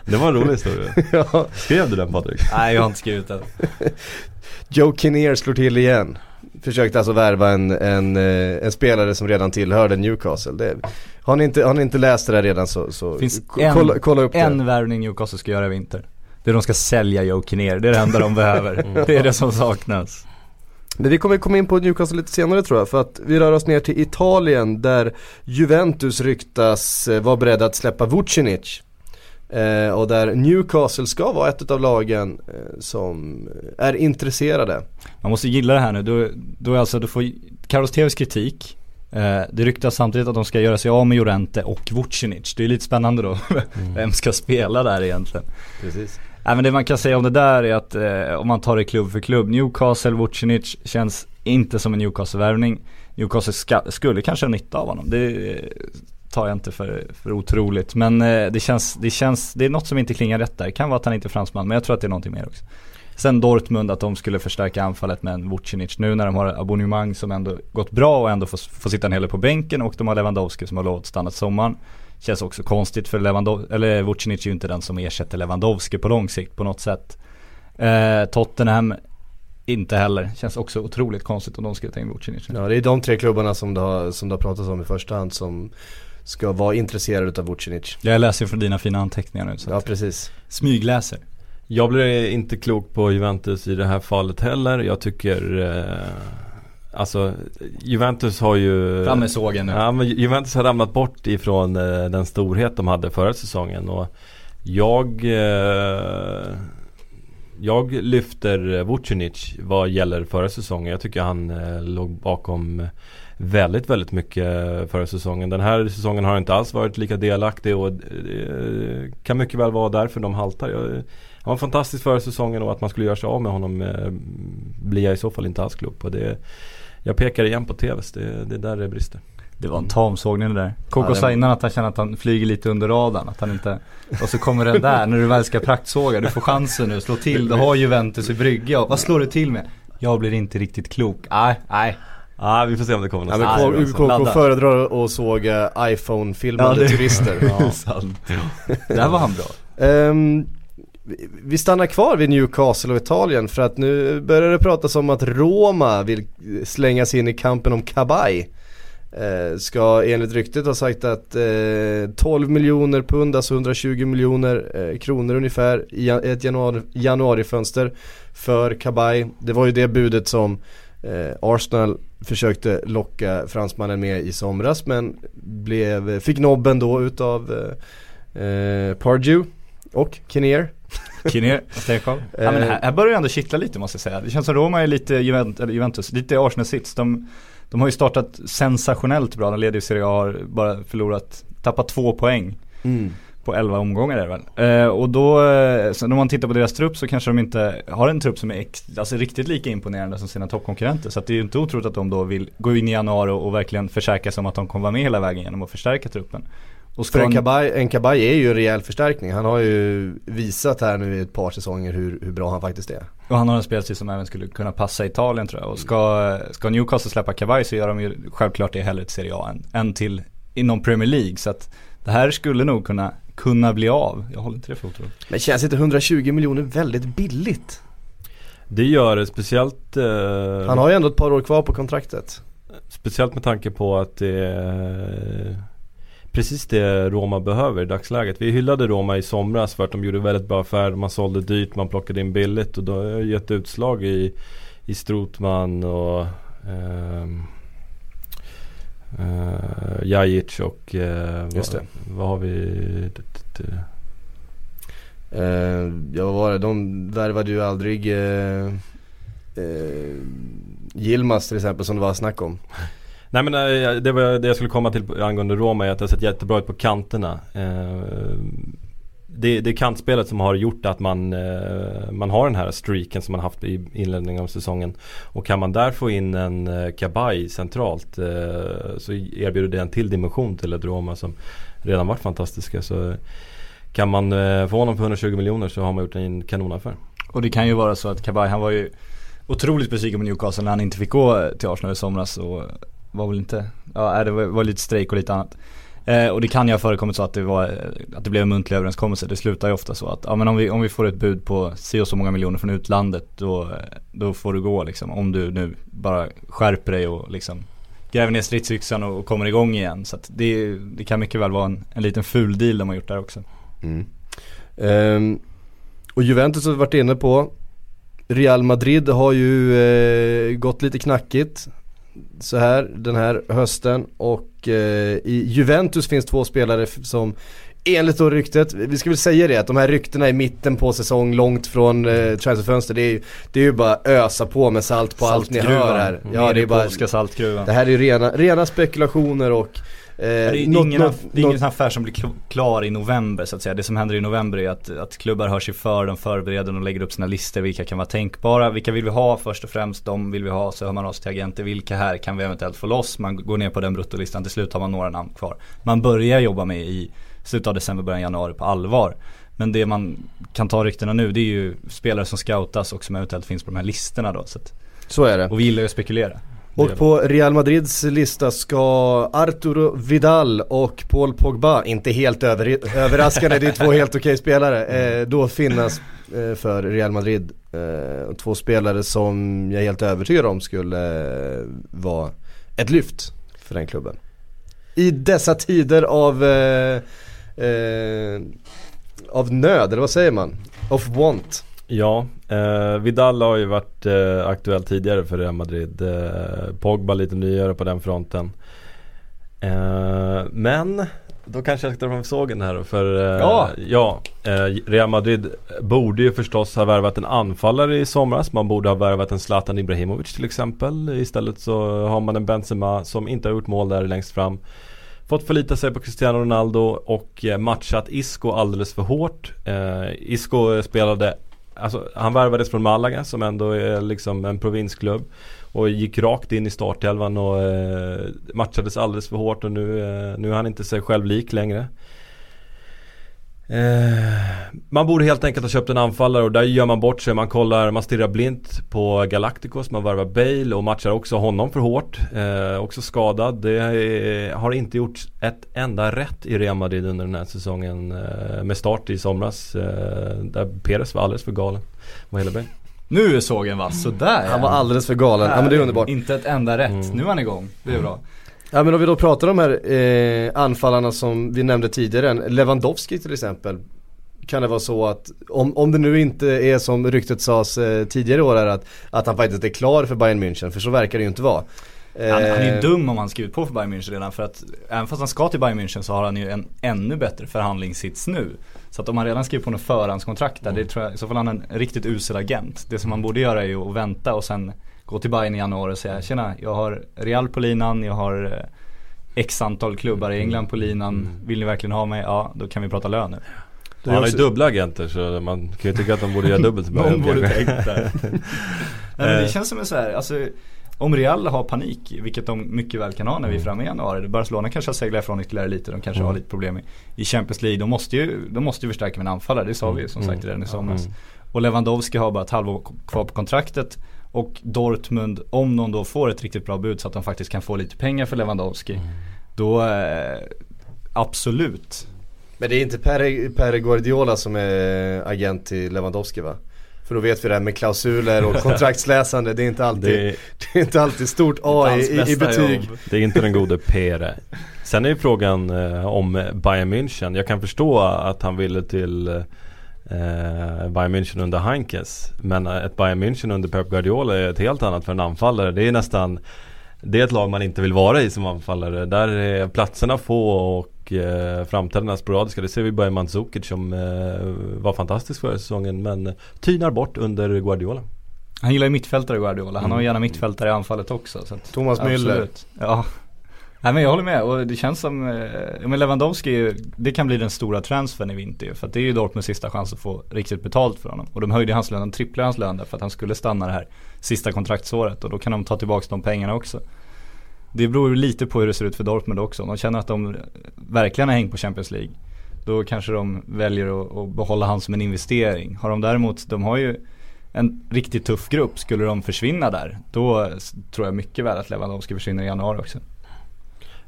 Det var en rolig historia ja. Skrev du den Patrik? Nej jag har inte skrivit den Joe Kinnear slår till igen försökte alltså värva en, en, eh, en, spelare som redan tillhörde Newcastle. Det, har, ni inte, har ni inte läst det där redan så, så Finns kolla, kolla upp det. en värvning Newcastle ska göra i vinter. Det är de ska sälja Joe Kinnear, det är det enda de behöver. Mm. Det är det som saknas. Men vi kommer komma in på Newcastle lite senare tror jag för att vi rör oss ner till Italien där Juventus ryktas eh, vara beredda att släppa Vucinic. Eh, och där Newcastle ska vara ett av lagen eh, som är intresserade. Man måste gilla det här nu, då, då är alltså, du får Carlos Tevez kritik eh, Det ryktas samtidigt att de ska göra sig av med Jorente och Vucinic. Det är lite spännande då. Mm. Vem ska spela där egentligen? Precis. Nej men det man kan säga om det där är att eh, om man tar det klubb för klubb. Newcastle, Vucinic känns inte som en Newcastle-värvning. Newcastle ska, skulle kanske ha nytta av honom. Det eh, tar jag inte för, för otroligt. Men eh, det, känns, det känns, det är något som inte klingar rätt där. Det kan vara att han inte är fransman, men jag tror att det är någonting mer också. Sen Dortmund, att de skulle förstärka anfallet med en Vucinic nu när de har abonnemang som ändå gått bra och ändå får, får sitta en hel del på bänken och de har Lewandowski som har lovat stanna sommaren. Känns också konstigt för Lewandowski, eller Vucinic är ju inte den som ersätter Lewandowski på lång sikt på något sätt. Eh, Tottenham inte heller. Känns också otroligt konstigt om de skulle ta in Vucinic. Ja det är de tre klubbarna som det har, som det har pratats om i första hand som ska vara intresserad av Vucinic. Jag läser från dina fina anteckningar nu. Så ja, precis. Smygläser. Jag blir inte klok på Juventus i det här fallet heller. Jag tycker eh, Alltså Juventus har ju Fram med sågen nu. Ja men Juventus har ramlat bort ifrån eh, den storhet de hade förra säsongen och Jag eh, Jag lyfter Vucinic vad gäller förra säsongen. Jag tycker han eh, låg bakom väldigt, väldigt mycket förra säsongen. Den här säsongen har inte alls varit lika delaktig och det eh, kan mycket väl vara därför de haltar. Han var fantastisk förra säsongen och att man skulle göra sig av med honom eh, blir jag i så fall inte alls klok på. Det, jag pekar igen på TVs, det, det är där det brister. Det var en tamsågning det där. Koko sa innan att han känner att han flyger lite under radarn. Att han inte... Och så kommer den där när du väl ska praktsåga. Du får chansen nu, slå till. Du har Juventus i brygga. Vad slår du till med? Jag blir inte riktigt klok. Nej, nej. Ja vi får se om det kommer något ja, men KK föredrar att såga iPhone-filmade ja, turister Ja, sant Där var han bra um, vi stannar kvar vid Newcastle och Italien för att nu börjar det pratas om att Roma vill slänga sig in i kampen om Kabaj Eh, ska enligt ryktet ha sagt att eh, 12 miljoner pund, alltså 120 miljoner eh, kronor ungefär i ett januari, januarifönster för Kabaj. Det var ju det budet som eh, Arsenal försökte locka fransmannen med i somras men blev, fick nobben då utav eh, eh Pardew och Kinnear. Kinnear, stenkoll. ja, men här, här börjar det ändå kittla lite måste jag säga. Det känns som Roma är lite Juventus, Juventus lite Arsenal-sits. De de har ju startat sensationellt bra, de leder ju Serie A, har bara förlorat, tappat två poäng. Mm. På 11 omgångar är det väl. Eh, och då, eh, så när man tittar på deras trupp så kanske de inte har en trupp som är alltså riktigt lika imponerande som sina toppkonkurrenter. Så det är ju inte otroligt att de då vill gå in i januari och, och verkligen försäkra sig om att de kommer vara med hela vägen genom att förstärka truppen. Och För en Kabay, en Kabay är ju en rejäl förstärkning. Han har ju visat här nu i ett par säsonger hur, hur bra han faktiskt är. Och han har en spelstil som även skulle kunna passa Italien tror jag. Och ska, ska Newcastle släppa Kabay så gör de ju självklart det hellre till Serie A än, än till inom Premier League. Så att det här skulle nog kunna, kunna bli av. Jag håller inte det för otroligt. Men känns inte 120 miljoner väldigt billigt? Det gör det speciellt eh, Han har ju ändå ett par år kvar på kontraktet Speciellt med tanke på att det är precis det Roma behöver i dagsläget. Vi hyllade Roma i somras för att de gjorde väldigt bra affärer. Man sålde dyrt, man plockade in billigt och då har det gett utslag i, i Strotman och eh, eh, Jajic och eh, Just vad, vad, har vi? Uh, ja vad var det, de värvade ju aldrig uh, Gilmas till exempel som det var snack om. Nej men eh, det var det jag skulle komma till angående Roma är att det har sett jättebra ut på kanterna. Eh, det, det är kantspelet som har gjort att man, eh, man har den här streaken som man haft i inledningen av säsongen. Och kan man där få in en Kabaj centralt så erbjuder det en till dimension till ett Roma som redan varit fantastiska. Så kan man få honom för 120 miljoner så har man gjort en kanonaffär. Och det kan ju vara så att Kabaj han var ju otroligt besviken på Newcastle när han inte fick gå till Arsenal i somras. Och var väl inte, ja det var, var lite strejk och lite annat. Eh, och det kan ju ha förekommit så att det var, att det blev en muntlig överenskommelse. Det slutar ju ofta så att, ja men om vi, om vi får ett bud på si och så många miljoner från utlandet då, då får du gå liksom. Om du nu bara skärper dig och liksom gräver ner stridsyxan och, och kommer igång igen. Så att det, det kan mycket väl vara en, en liten ful deal de har gjort där också. Mm. Um, och Juventus har vi varit inne på. Real Madrid har ju eh, gått lite knackigt så här den här hösten och eh, i Juventus finns två spelare som Enligt då ryktet, vi ska väl säga det att de här ryktena i mitten på säsong långt från eh, transferfönster det är, ju, det är ju bara ösa på med salt på allt ni hör här. Ja det är bara, det här är ju rena, rena spekulationer och Eh, det är, något, ingen, något, det är ingen affär som blir klar i november så att säga. Det som händer i november är att, att klubbar hör sig för, de förbereder och lägger upp sina listor. Vilka kan vara tänkbara? Vilka vill vi ha först och främst? De vill vi ha. Så hör man sig till agenter. Vilka här kan vi eventuellt få loss? Man går ner på den bruttolistan. Till slut har man några namn kvar. Man börjar jobba med i slutet av december, början av januari på allvar. Men det man kan ta ryktena nu det är ju spelare som scoutas och som eventuellt finns på de här listorna då. Så, att, så är det. Och vi gillar ju att spekulera. Och på Real Madrids lista ska Arturo Vidal och Paul Pogba, inte helt över, överraskande, det är två helt okej spelare, eh, då finnas eh, för Real Madrid. Eh, två spelare som jag är helt övertygad om skulle eh, vara ett lyft för den klubben. I dessa tider av, eh, eh, av nöd, eller vad säger man? Of want. Ja, eh, Vidal har ju varit eh, aktuell tidigare för Real Madrid. Eh, Pogba lite nyare på den fronten. Eh, men då kanske jag ska dra fram sågen här för eh, ja, ja eh, Real Madrid borde ju förstås ha värvat en anfallare i somras. Man borde ha värvat en Zlatan Ibrahimovic till exempel. Istället så har man en Benzema som inte har gjort mål där längst fram. Fått förlita sig på Cristiano Ronaldo och matchat Isco alldeles för hårt. Isco spelade Alltså, han värvades från Malaga som ändå är liksom en provinsklubb. Och gick rakt in i startelvan och eh, matchades alldeles för hårt och nu, eh, nu är han inte sig själv lik längre. Eh, man borde helt enkelt ha köpt en anfallare och där gör man bort sig. Man kollar, man stirrar blint på Galacticos, man värvar Bale och matchar också honom för hårt. Eh, också skadad. Det är, har inte gjort ett enda rätt i Real Madrid under den här säsongen. Eh, med start i somras. Eh, där Perez var alldeles för galen. Vad hela Bale. Nu är sågen vass, sådär Han var alldeles för galen, ja men det är underbart Inte ett enda rätt, mm. nu är han igång, det är bra Ja men om vi då pratar om de här eh, anfallarna som vi nämnde tidigare, Lewandowski till exempel. Kan det vara så att, om, om det nu inte är som ryktet sades eh, tidigare år att, att han faktiskt är klar för Bayern München, för så verkar det ju inte vara. Han, han är ju Eh, dum om han skrivit på för Bayern München redan för att även fast han ska till Bayern München så har han ju en ännu bättre förhandlingssits nu. Så att om han redan skriver på något förhandskontrakt där, det tror jag, så har han en riktigt usel agent. Det som man borde göra är ju att vänta och sen gå till Bayern i januari och säga tjena, jag har Real på linan, jag har eh, X antal klubbar i England på linan, vill ni verkligen ha mig? Ja, då kan vi prata lön nu. Han har ju dubbla agenter så man kan ju tycka att de borde göra dubbelt så bra Någon jobb borde tänkt där. Nej, men det känns som en så här, alltså om Real har panik, vilket de mycket väl kan ha när vi är framme i januari. Barcelona kanske har seglat ifrån ytterligare lite, de kanske har lite problem i, i Champions League. De måste ju, de måste ju förstärka med en anfallare, det sa vi ju som sagt redan i somras. Och Lewandowski har bara ett halvår kvar på kontraktet. Och Dortmund, om de då får ett riktigt bra bud så att de faktiskt kan få lite pengar för Lewandowski. Då, eh, absolut. Men det är inte per, per Guardiola som är agent till Lewandowski va? För då vet vi det här med klausuler och kontraktsläsande, det är inte alltid, det, Det, är inte alltid stort A i, i, betyg. jobb. det är inte den gode Pere. Sen är ju frågan eh, om Bayern München. Jag kan förstå att han ville till eh, Bayern München under Heinkes. Men eh, ett Bayern München under Pep Guardiola är ett helt annat för en anfallare. Det är nästan Det är ett lag man inte vill vara i som anfallare. Där är platserna få och eh, framträdandena sporadiska. Det ser vi bara i Mandzukic som eh, var fantastisk förra säsongen men tynar bort under Guardiola. Han gillar ju mittfältare Guardiola, han har Mm. ju gärna mittfältare i anfallet också. Så att, Thomas Müller. absolut. Ja. Nej men jag håller med och det känns som, eh, men Lewandowski, det kan bli den stora transfern i vinter ju, För att det är ju Dortmunds sista chans att få riktigt betalt för honom. Och de höjde hans lön, de tripplade hans lön där för att han skulle stanna det här sista kontraktsåret och då kan de ta tillbaka de pengarna också. Det beror ju lite på hur det ser ut för Dortmund också. Om de känner att de verkligen har hängt på Champions League. Då kanske de väljer att, att behålla han som en investering. Har de däremot, de har ju en riktigt tuff grupp. Skulle de försvinna där, då tror jag mycket väl att Lewandowski försvinner i januari också.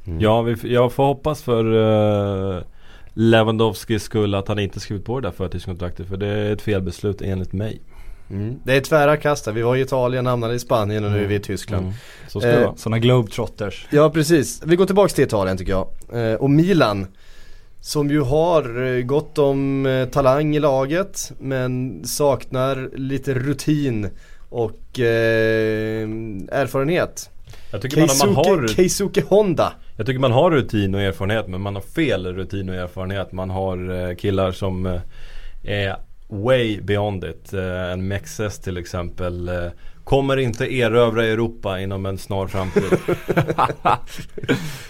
Ja, vi, jag får hoppas för uh, Lewandowskis skull att han inte skrivit på det där förtidskontraktet. För det är ett felbeslut enligt mig. Mm. Det är tvära kast. Vi var i Italien, hamnade i Spanien och nu är vi i Tyskland. Mm. Så ska det Eh, vara. Sådana globetrotters. Ja precis, vi går tillbaks till Italien tycker jag. Eh, och Milan. Som ju har eh, gott om eh, talang i laget men saknar lite rutin och eh, erfarenhet. Jag tycker, man, man har, Keisuke, Keisuke Honda. Jag tycker man har rutin och erfarenhet men man har fel rutin och erfarenhet. Man har eh, killar som eh, är way beyond it. Eh, en Mexes till exempel. Kommer inte erövra Europa inom en snar framtid.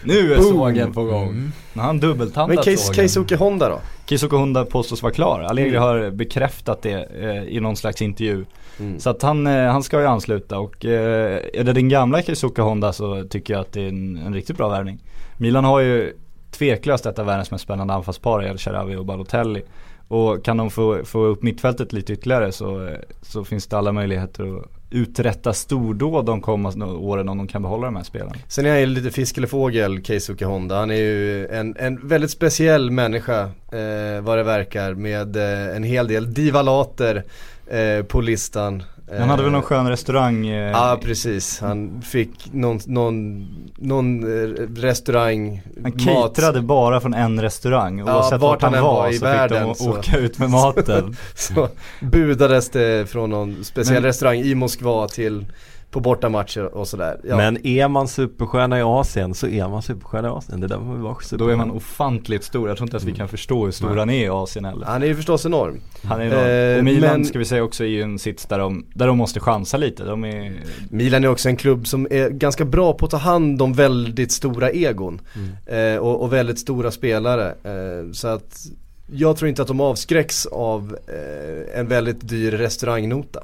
Nu är Boom. sågen på gång. Nu har han Men dubbeltandat sågen. Keisuke Honda då? Keisuke Honda påstås vara klar. Allegri Mm. har bekräftat det eh, i någon slags intervju. Mm. Så att han, eh, han ska ju ansluta och eh, är det din gamla Keisuke Honda så tycker jag att det är en, en riktigt bra värvning. Milan har ju tveklöst ett av världens mest spännande anfallspar El Sharawi och Balotelli. Och kan de få, få upp mittfältet lite ytterligare så, så finns det alla möjligheter att uträtta stordåd de kommande åren om de kan behålla de här spelarna. Sen är han ju lite fisk eller fågel, Keisuke Honda. Han är ju en, en väldigt speciell människa eh, vad det verkar med eh, en hel del divalater eh, på listan. Han hade väl någon Eh, skön restaurang eh, Ja precis, han fick någon, någon, någon eh, restaurang, Han mat. caterade bara från en restaurang oavsett vart vart han han var, i så världen, fick de så- åka ut med maten. Så budades det från någon speciell Men- restaurang i Moskva till på bortamatcher och sådär. Ja. Men är man superstjärna i Asien så är man superstjärna i Asien. Det är där man vara Då är man ofantligt stor, jag tror inte ens vi kan förstå hur stor Nej. han är i Asien heller. Han är ju förstås enorm. Han är enorm. Eh, och Milan men- ska vi säga också är ju en sits där de, där de måste chansa lite. De är, Milan är också en klubb som är ganska bra på att ta hand om väldigt stora egon. Eh, och, och väldigt stora spelare. Eh, så att jag tror inte att de avskräcks av eh, en väldigt dyr restaurangnota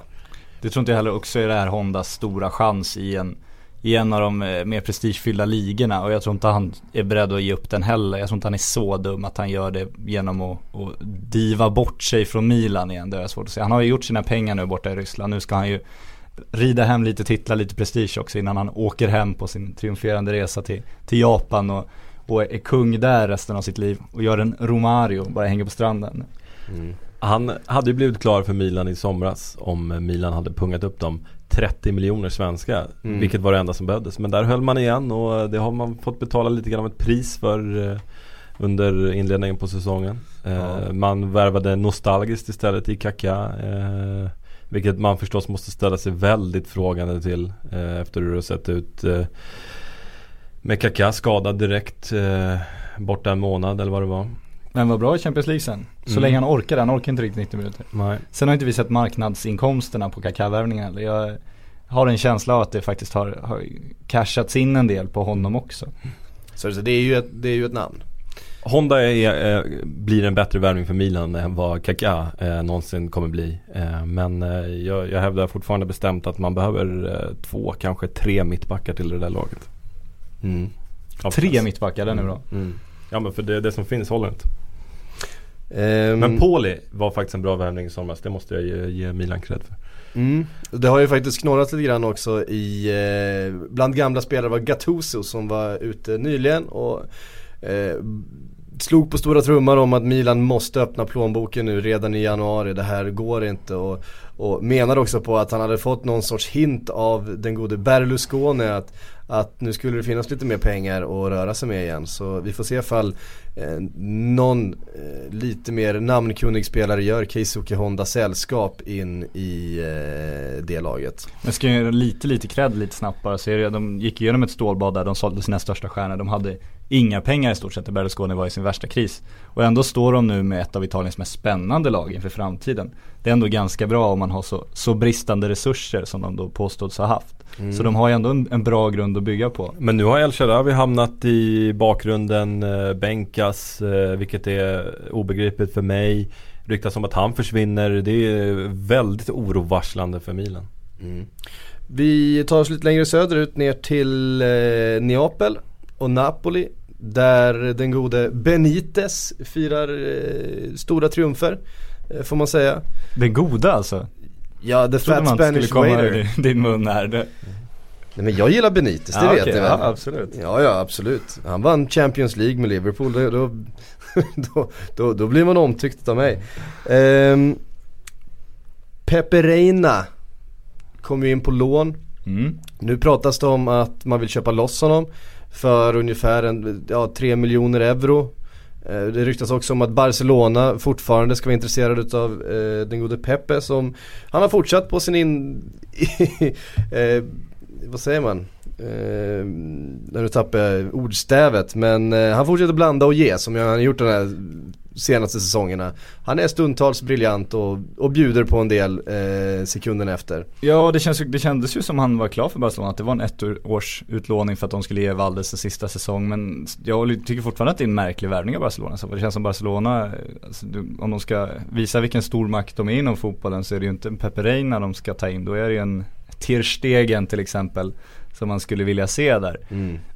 det tror inte jag heller också är det här Hondas stora chans i en i en av de eh, mer prestigefyllda ligorna och jag tror inte han är beredd att ge upp den heller. Jag tror inte han är så dum att han gör det genom att, att diva bort sig från Milan igen. Det har jag svårt att se. Han har ju gjort sina pengar nu borta i Ryssland. Nu ska han ju rida hem lite titlar, lite prestige också innan han åker hem på sin triumferande resa till, till Japan och, och är kung där resten av sitt liv. Och gör en Romario, bara hänger på stranden. Mm. Han hade ju blivit klar för Milan i somras om Milan hade pungat upp dem 30 miljoner svenska. Mm. Vilket var det enda som behövdes. Men där höll man igen och det har man fått betala lite grann av ett pris för eh, under inledningen på säsongen. Eh, Ja. Man värvade nostalgiskt istället i Kaká. Eh, vilket man förstås måste ställa sig väldigt frågande till efter hur det har sett ut. Med Kaká skadad direkt borta en månad eller vad det var. Men vad bra i Champions League sen. Så Mm. länge han orkar, han orkar inte riktigt 90 minuter. Nej. Sen har inte vi sett marknadsinkomsterna på Kaká-värvningen heller. Jag har en känsla av att det faktiskt har, har cashats in en del på honom också. Så det är ju ett, det är ju ett namn. Honda är, eh, blir en bättre värvning för Milan än vad Kaká eh, någonsin kommer bli. Eh, men eh, jag, jag hävdar fortfarande bestämt att man behöver eh, två, kanske tre mittbackar till det där laget. Mm. Tre mittbackar, den är bra. Mm. Ja men för det, det som finns håller inte. Ehm, Men Pauli var faktiskt en bra värvning i somras. Det måste jag ge, ge Milan cred för. Mm. Det har ju faktiskt knorrat lite grann också i, eh, bland gamla spelare var Gattuso som var ute nyligen och eh, slog på stora trummor om att Milan måste öppna plånboken nu redan i januari, det här går inte och, och menar också på att han hade fått någon sorts hint av den gode Berlusconi att, att nu skulle det finnas lite mer pengar att röra sig med igen. Så vi får se ifall eh, någon eh, lite mer namnkunnig spelare gör Keisuke Honda sällskap in i eh, det laget. Men ska jag göra lite, lite cred lite snabbt bara. Så är det, de gick igenom ett stålbad där de sålde sina största stjärnor. De hade inga pengar i stort sett när Berlusconi var i sin värsta kris. Och ändå står de nu med ett av Italiens mest spännande lag inför framtiden. Det är ändå ganska bra om man har så, så bristande resurser som de då påstås ha haft. Mm. Så de har ju ändå en, en bra grund att bygga på. Men nu har El Sharawi hamnat i bakgrunden, eh, bänkas, eh, vilket är obegripligt för mig. Ryktas om att han försvinner. Det är väldigt orovarslande för Milan. Mm. Vi tar oss lite längre söderut ner till eh, Neapel och Napoli. Där den gode Benitez firar eh, stora triumfer. Eh, får man säga. Det goda alltså. Ja, the fat man Spanish komma waiter. ur din mun här. Det. Nej men jag gillar Benitez, det Ja, vet okej, ni väl? ja, absolut. Ja, ja absolut. Han vann Champions League med Liverpool. Då, då, då, då, då blir man omtyckt av mig. Um, Pepe Reina kom ju in på lån. Mm. Nu pratas det om att man vill köpa loss honom för ungefär en, ja, 3 miljoner euro. Eh, det ryktas också om att Barcelona fortfarande ska vara intresserade utav eh, den gode Pepe som Han har fortsatt på sin in... eh, vad säger man? Eh, nu tappar jag ordstävet men eh, han fortsätter blanda och ge som han har gjort de här senaste säsongerna. Han är stundtals briljant och, och bjuder på en del eh, sekunden efter. Ja det, känns, det kändes ju som han var klar för Barcelona, att det var en ettårs utlåning för att de skulle ge Valdes sista säsong. Men jag tycker fortfarande att det är en märklig värvning av Barcelona. Så det känns som Barcelona, eh, alltså, om de ska visa vilken stor makt de är inom fotbollen så är det ju inte en Pepe de ska ta in. Då är det ju en Ter Stegen till exempel som man skulle vilja se där.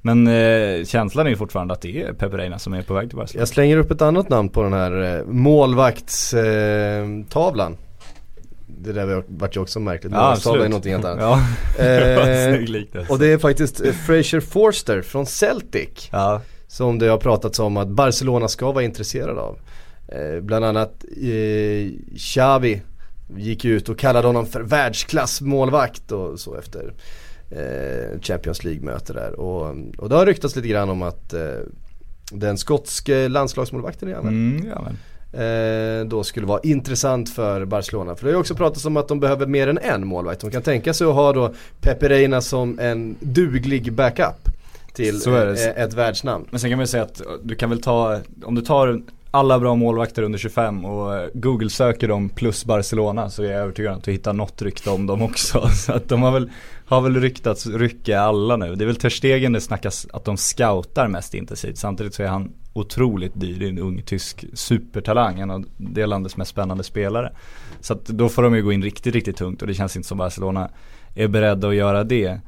Men eh, känslan är ju fortfarande att det är Pepe Reina som är på väg till Barcelona. Jag slänger upp ett annat namn på den här eh, målvaktstavlan. Eh, det där var- vart ju också märkligt. Ja, Målvaktstavla är någonting helt annat. Ja, Eh, och det är faktiskt eh, Fraser Forster från Celtic. Ja, Som det har pratats om att Barcelona ska vara intresserad av. Eh, bland annat eh, Xavi gick ut och kallade honom för världsklassmålvakt och så efter Champions League-möte där. Och, och det har ryktats lite grann om att eh, den skotske landslagsmålvakten väl? mm, ja eh, då skulle vara intressant för Barcelona. För det har ju också pratats om att de behöver mer än en målvakt. De kan tänka sig att ha då Pepe Reina som en duglig backup till eh, ett världsnamn. Men sen kan man ju säga att du kan väl ta, om du tar alla bra målvakter under 25 och eh, Google söker dem plus Barcelona så är jag övertygad om att du hittar något rykte om dem också. Så att de har väl, har väl ryktats rycka alla nu. Det är väl Ter Stegen det snackas att de scoutar mest intensivt. Samtidigt så är han otroligt dyr, det är en ung tysk supertalang, en av det landets mest spännande spelare. Så att då får de ju gå in riktigt, riktigt tungt och det känns inte som Barcelona är beredda att göra det.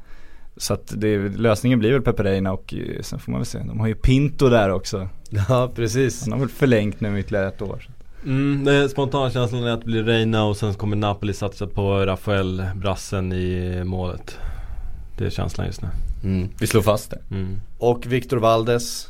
Så att det, lösningen blir väl Pepe Reina och eh, sen får man väl se, de har ju Pinto där också. Ja precis. Han har väl förlängt nu ytterligare ett år. Mm, det spontankänslan är att det blir Reina och sen kommer Napoli satsa på Rafael Brassen i målet. Det är känslan just nu. Mm. Vi slår fast det. Mm. Och Victor Valdes.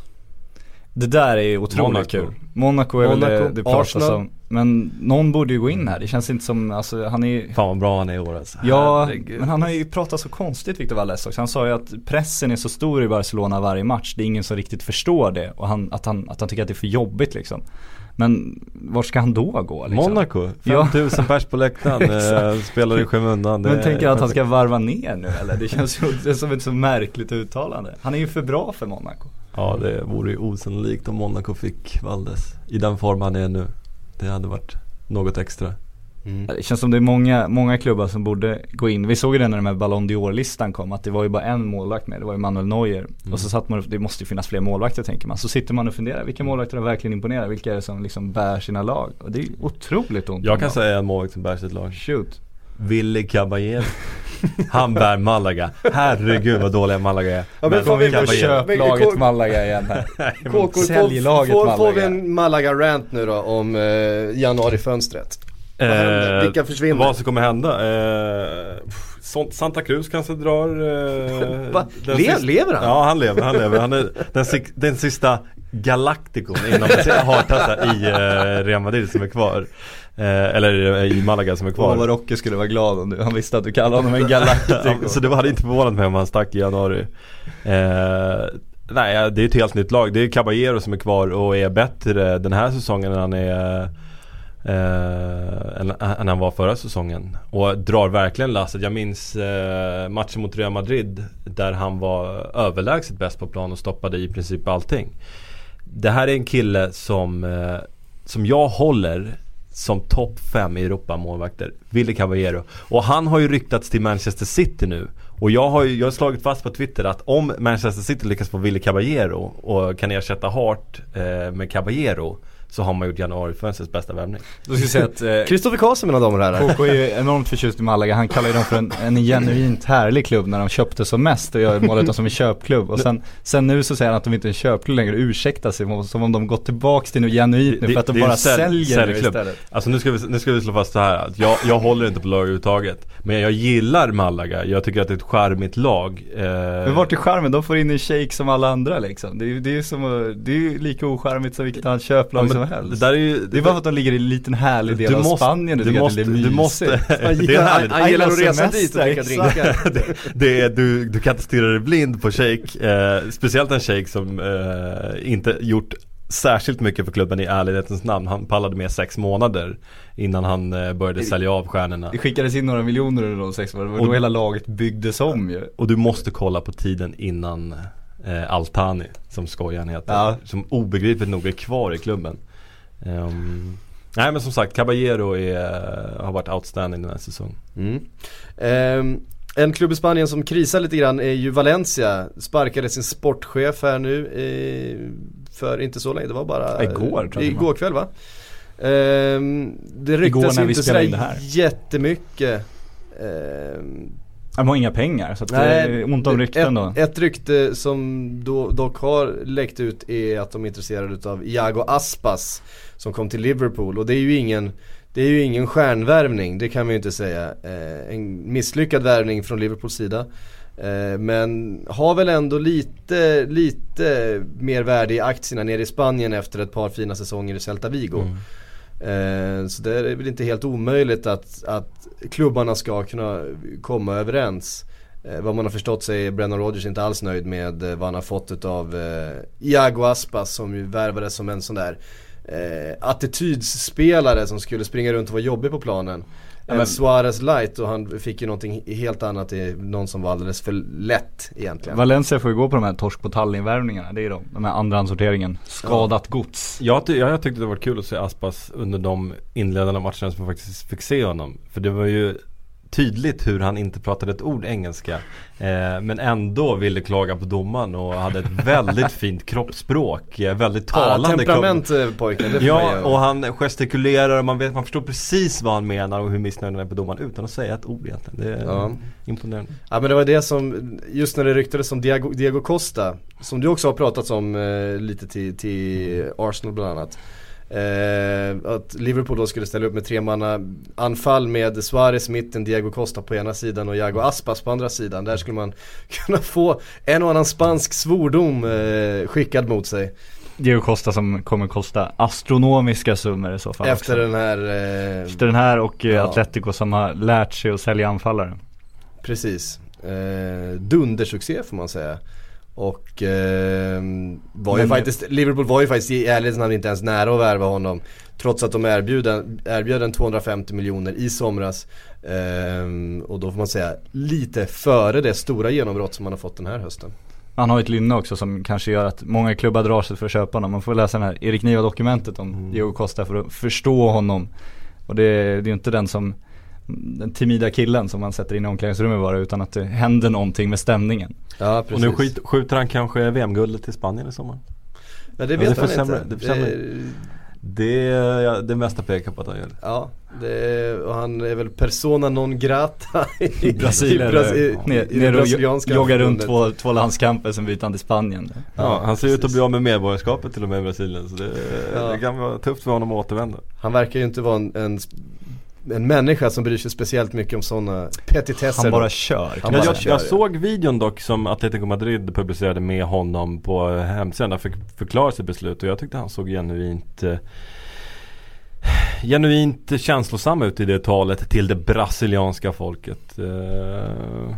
Det där är otroligt Monaco. kul. Monaco är väl Monaco, det, det pratas Arsenal. om. Men någon borde ju gå in här, det känns inte som, alltså han är Fan vad bra han är i år alltså. Ja, Herregud. men han har ju pratat så konstigt Victor Valdes också. Han sa ju att pressen är så stor i Barcelona varje match. Det är ingen som riktigt förstår det. Och han, att, han, att han tycker att det är för jobbigt liksom. Men vart ska han då gå liksom? Monaco, Ja. 5000 pers på läktaren, eh, spelar i skymundan. Men tänker att han ska varva ner nu eller? Det känns ju som ett så märkligt uttalande. Han är ju för bra för Monaco. Ja det vore ju osannolikt om Monaco fick Valdes i den form han är nu. Det hade varit något extra. Mm. Det känns som det är många, många klubbar som borde gå in. Vi såg ju det när den här Ballon d'Or-listan kom att det var ju bara en målvakt med, det var ju Manuel Neuer. Mm. Och så satt man det måste ju finnas fler målvakter tänker man. Så sitter man och funderar, vilka målvakter har verkligen imponerat? Vilka är det som liksom bär sina lag? Och det är otroligt ont Jag kan dem. säga en målvakt som bär sitt lag. Shoot. Willy Caballero. Han bär Malaga. Herregud vad dåliga Malaga är. Ja, men får vi på köplaget Men- Malaga igen här. Säljlaget får, får, vi Malaga. en Malaga-rant nu då om eh, januarifönstret? Händer? Vilka försvinner? Vad som kommer hända? Eh, Santa Cruz kanske drar eh, Le- sista- lever han? Ja han lever, han lever. Han är den, den sista Galacticon inom det hartaste i eh, Real Madrid som är kvar. Eh, eller eh, i Malaga som är Åh vad kvar. Rocke skulle vara glad om du, han visste att du kallade honom en galaktiker. Ja, så det hade inte förvånat mig om han stack i januari. Eh, nej, det är ett helt nytt lag. Det är Caballero som är kvar och är bättre den här säsongen än han är eh, än, än han var förra säsongen. Och drar verkligen lasset. Jag minns eh, matchen mot Real Madrid där han var överlägset bäst på plan och stoppade i princip allting. Det här är en kille som, eh, som jag håller som topp 5 i Europa målvakter. Willy Caballero. Och han har ju ryktats till Manchester City nu. Och jag har ju jag har slagit fast på Twitter att om Manchester City lyckas få Wille Caballero och kan ersätta Hart eh, med Caballero så har man gjort januarifönstrets bästa värvning. Då ska jag säga att eh, Kristoffer Karlsson mina damer och herrar. KK är ju enormt förtjust i Malaga, han kallar ju dem för en, en genuint härlig klubb när de köpte som mest och jag målade dem som en köpklubb och sen, sen nu så säger han att de inte är en köpklubb längre och ursäktar sig som om de gått tillbaks till något genuint nu Det- för att de bara en sälj- säljer nu säljklubb. istället. Alltså nu ska vi, nu ska vi slå fast så här att jag, jag håller inte på lag överhuvudtaget. Men jag gillar Malaga, jag tycker att det är ett charmigt lag. Eh, Men vart är charmen? De får in en shake som alla andra liksom. Det är ju det är som att- det är ju lika ocharmigt som vilket annat köplag ja, som helst. Det där är ju det är bara för att de ligger i en liten härlig del Du av måste- Spanien du tycker måste- det du måste- Han gillar, att resa dit och dricka drinkar. det, det är, du, du kan inte stirra dig blind på shake. Eh, speciellt en shake som eh, inte gjort särskilt mycket för klubben i ärlighetens namn. Han pallade med sex månader innan han eh, började sälja av stjärnorna. Det skickades in några miljoner under de sex åren, det var Och- då hela laget byggdes om ju. Och du måste kolla på tiden innan eh, Altani, som skojaren heter. Ja. Som obegripligt nog är kvar i klubben. Ehm, nej men som sagt, Caballero är, har varit outstanding den här säsongen. Mm. Ehm, en klubb i Spanien som krisar lite grann är ju Valencia. Sparkade sin sportchef här nu eh, för inte så länge, det var bara Igår, tror jag. Igår kväll va? Ehm, det ryktas Igår när ju vi inte in sådär det här. jättemycket. Ehm, De har inga pengar så att det är ont om rykten då. ett, ett rykte som då, dock har läckt ut är att de är intresserade av Iago Aspas som kom till Liverpool och det är ju ingen det är ju ingen stjärnvärvning, det kan man ju inte säga. Eh, en misslyckad värvning från Liverpools sida. Eh, men har väl ändå lite, lite mer värde i aktierna nere i Spanien efter ett par fina säsonger i Celta Vigo. Eh, Eh, så det är väl inte helt omöjligt att, att klubbarna ska kunna komma överens. Eh, vad man har förstått så är Brennan Rodgers inte alls nöjd med eh, vad han har fått av Iago Aspas som ju värvades som en sån där attitydsspelare som skulle springa runt och vara jobbig på planen. Ja, en men- Suarez light och han fick ju någonting helt annat i någon som var alldeles för lätt egentligen. Valencia får ju gå på de här torsk på Tallinn-värvningarna, det är de. De här andrahandssorteringen. Skadat gods. Jag, ty- jag tyckte det var kul att se Aspas under de inledande matcherna som jag faktiskt fick se honom. För det var ju tydligt hur han inte pratade ett ord engelska. Eh, men ändå ville klaga på domaren och hade ett väldigt fint kroppsspråk. eh, Väldigt ah, talande temperament eh, pojken, det får man Ja, ge. och han gestikulerar och man, vet, man förstår precis vad han menar och hur missnöjd han är på domaren utan att säga ett ord egentligen. Det är Ja. imponerande. Ja men det var det som, just när det ryktades om Diego, Diego Costa, som du också har pratat om eh, lite till, till Arsenal bland annat. Eh, att Liverpool då skulle ställa upp med tre manna anfall med Suarez mitten, Diego Costa på ena sidan och Iago Aspas på andra sidan. Där skulle man kunna få en och annan spansk svordom eh, skickad mot sig. Diego Costa som kommer kosta astronomiska summor i så fall Efter också. den här eh, Efter den här och eh, Ja. Atletico som har lärt sig att sälja anfallare. Precis. Eh, dundersuccé får man säga. Och eh, var ju faktiskt, Liverpool var ju faktiskt i ärlighetens namn inte ens nära att värva honom. Trots att de erbjöd en, erbjöd en 250 miljoner i somras. Eh, och då får man säga lite före det stora genombrott som man har fått den här hösten. Han har ett lynne också som kanske gör att många klubbar drar sig för att köpa honom. Man får läsa det här Erik Niva dokumentet om Mm. Diego Costa för att förstå honom. Och det, det är ju inte den som den timida killen som man sätter in i omklädningsrummet bara utan att det händer någonting med stämningen. Ja Och nu skit, skjuter han kanske VM-guldet i Spanien i sommar. Ja det Ja, vet det får man sämre- inte. det sämre. Det, ja, det mesta pekar på att han gör det. Ja, det, och han är väl persona non grata i, Brasilien, i, Bras- i, ner, det och joggar runt två, två landskamper sen byter han till Spanien. Ja, han ser ut att precis. bli av med medborgarskapet till och med i Brasilien. Så det, Ja. det kan vara tufft för honom att återvända. Han verkar ju inte vara en, en, en människa som bryr sig speciellt mycket om sådana petitesser. Han bara kör. Han bara jag, kör, jag ja. såg videon dock som Atletico Madrid publicerade med honom på hemsidan. Han fick förklara sitt beslut och jag tyckte han såg genuint eh, Genuint känslosam ut i det talet till det brasilianska folket. Eh,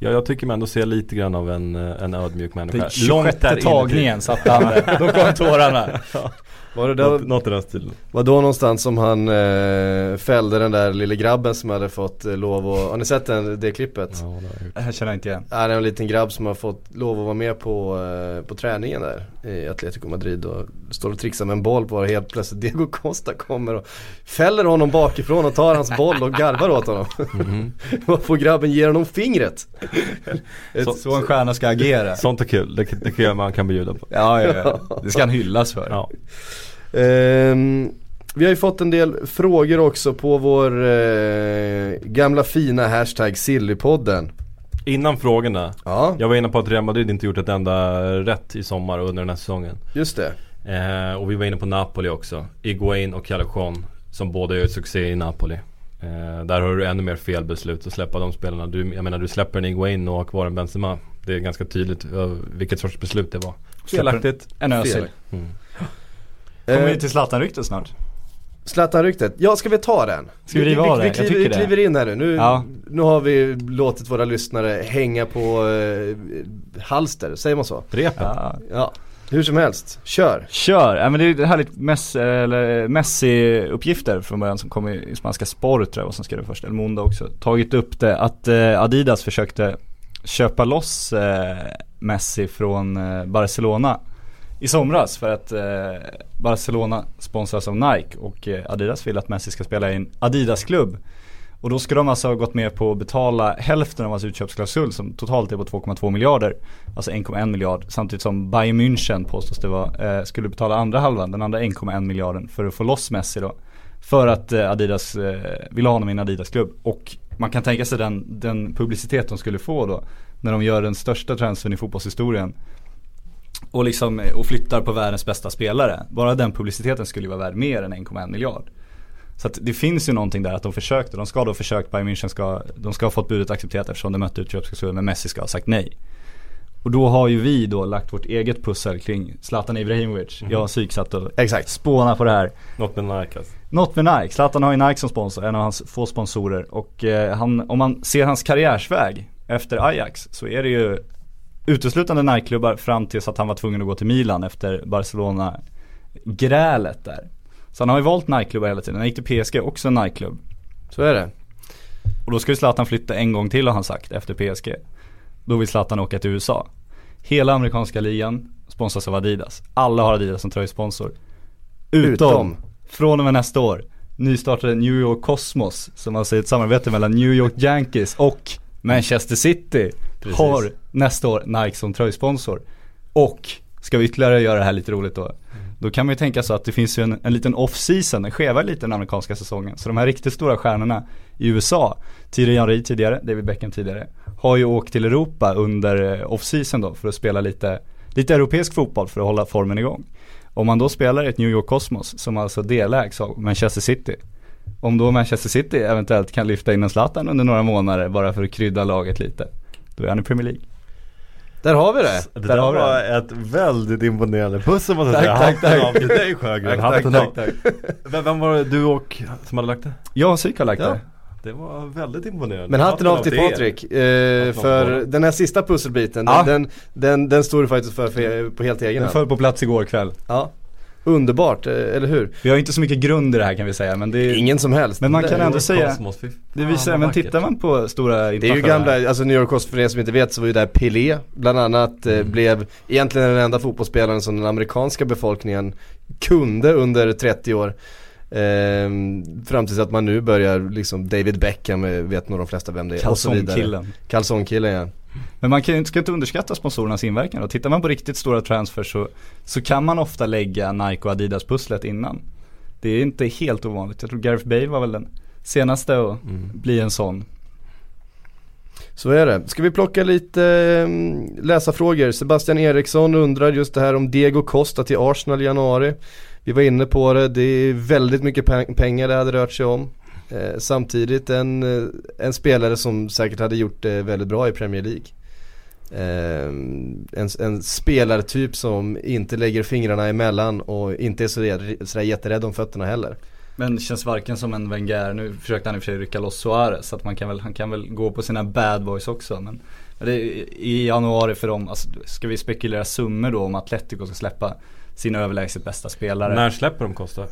Ja, jag tycker mig ändå se lite grann av en, eh, en ödmjuk människa. Den 26 tagningen satte han där. Då kom tårarna. Var det Något, då, något i den stilen. var då någonstans som han eh, fällde den där lille grabben som hade fått eh, lov att, har ni sett den, det klippet? Ja, det jag känner inte igen. Ja, det är en liten grabb som har fått lov att vara med på, eh, på träningen där i Atletico Madrid och står och trixar med en boll på och helt plötsligt Diego Costa kommer och fäller honom bakifrån och tar hans boll och garvar åt honom. Mhm. Vad får grabben ge honom fingret? Ett, Så- Så en stjärna ska agera. Sånt är kul, det, det kan man kan bjuda på. Ja, ja, ja. Det ska han hyllas för. Ja. Ehm, vi har ju fått en del frågor också på vår eh, gamla fina hashtag Sillypodden. Innan frågorna. Ja, Jag var inne på att Real Madrid inte gjort ett enda rätt i sommar och under den här säsongen. just det. Eh, och vi var inne på Napoli också. Iguain och Callejon som båda gör succé i Napoli. Eh, där har du ännu mer felbeslut att släppa de spelarna. Du, jag menar du släpper en Iguain och har kvar en Benzema. Det är ganska tydligt eh, vilket sorts beslut det var. Felaktigt. En Özil. Fel. Mm. Kommer Eh, vi till Zlatan-ryktet snart? Zlatan-ryktet, ja ska vi ta den? Ska vi riva vi, av vi, det? vi, Jag kliver, vi kliver in här nu, nu, Ja. nu har vi låtit våra lyssnare hänga på eh, halster, säger man så? Repen. Ja. Ja, hur som helst, kör! Kör! Ja, men det är härligt Messi, eller Messi-uppgifter från början som kom i, spanska Sport tror jag, och sen skrev det först, El Mundo också, tagit upp det att eh, Adidas försökte köpa loss eh, Messi från eh, Barcelona i somras för att eh, Barcelona sponsras av Nike och eh, Adidas vill att Messi ska spela i en Adidas-klubb. Och då ska de alltså ha gått med på att betala hälften av hans utköpsklausul som totalt är på 2,2 miljarder. Alltså 1,1 miljard. Samtidigt som Bayern München påstås det var, eh, skulle betala andra halvan, den andra 1,1 miljarden för att få loss Messi då. För att eh, Adidas eh, ha honom i en Adidas-klubb. Och man kan tänka sig den, den publicitet de skulle få då. När de gör den största transfern i fotbollshistorien. Och liksom, eh, och flyttar på världens bästa spelare. Bara den publiciteten skulle ju vara värd mer än 1,1 miljard. Så att det finns ju någonting där att de försökte, de ska då ha försökt, Bayern München ska, de ska ha fått budet accepterat eftersom de mötte utköpsklausulen men Messi ska ha sagt nej. Och då har ju vi då lagt vårt eget pussel kring Zlatan Ibrahimovic. Jag och Psyk satt och Exakt. spåna på det här. Något med Nike alltså. Något med Nike, Zlatan har ju Nike som sponsor, en av hans få sponsorer och eh, han, om man ser hans karriärsväg efter Ajax så är det ju uteslutande Nike-klubbar fram tills att han var tvungen att gå till Milan efter Barcelona-grälet där. Så han har ju valt Nike-klubbar hela tiden, han gick till PSG, också en Nike-klubb. Så är det. Och då ska ju Zlatan flytta en gång till har han sagt efter PSG. Då vill Zlatan åka till USA. Hela amerikanska ligan sponsras av Adidas. Alla har Adidas som tröjsponsor. Utom, Utom. från och med nästa år, nystartade New York Cosmos som alltså är ett samarbete mellan New York Yankees och Manchester City. Precis. Har nästa år Nike som tröjsponsor. Och ska vi ytterligare göra det här lite roligt då. Då kan man ju tänka så att det finns ju en, en liten off-season, en skeva lite den amerikanska säsongen. Så de här riktigt stora stjärnorna i USA, Thierry Henry tidigare, David Beckham tidigare, har ju åkt till Europa under eh, off-season då för att spela lite, lite europeisk fotboll för att hålla formen igång. Om man då spelar i ett New York Cosmos som alltså delägs av Manchester City. Om då Manchester City eventuellt kan lyfta in en Zlatan under några månader bara för att krydda laget lite. Då är han i Premier League. Där har vi det! Det Där där har vi var ett väldigt imponerande pussel måste jag Tack, säga. tack, tack. Av till dig Sjögren, Tack, tack, av. tack, Vem, var det du och som hade lagt det? Jag och Psyk har lagt Ja. det. Det var väldigt imponerande. Men hatten av till. Patrik, eh, för den här sista pusselbiten, Ja. den, den, den står du faktiskt för, för på helt egen Den hand. föll på plats igår kväll. Ja. Underbart, eh, eller hur? Vi har inte så mycket grund i det här kan vi säga men det är Ingen som helst. Men man kan ändå säga, det visar, vad men tittar man på stora Det är ju gamla, alltså New York Cosmos för er som inte vet så var ju där Pelé bland annat eh, Mm. blev egentligen den enda fotbollsspelaren som den amerikanska befolkningen kunde under 30 år. Ehm, fram tills att man nu börjar liksom David Beckham, eh, vet nog de flesta vem det är. Kalsongkillen. Kalsongkillen ja. Men man kan ska inte underskatta sponsorernas inverkan och tittar man på riktigt stora transfers så, så kan man ofta lägga Nike och Adidas pusslet innan. Det är inte helt ovanligt. Jag tror Gareth Bale var väl den senaste att Mm. bli en sån. Så är det. Ska vi plocka lite eh, läsarfrågor? Sebastian Eriksson undrar just det här om Diego Costa till Arsenal i januari. Vi var inne på det, det är väldigt mycket peng- pengar det hade rört sig om. Eh, samtidigt en, eh, en spelare som säkert hade gjort det väldigt bra i Premier League. Eh, en, en spelartyp som inte lägger fingrarna emellan och inte är så sådär jätterädd om fötterna heller. Men känns varken som en Wenger, nu försökte han i och för sig rycka loss Suarez så att man kan väl, han kan väl gå på sina bad boys också men men det är i januari för dem, alltså, ska vi spekulera summor då om Atletico ska släppa sina överlägset bästa spelare? När släpper de Costa?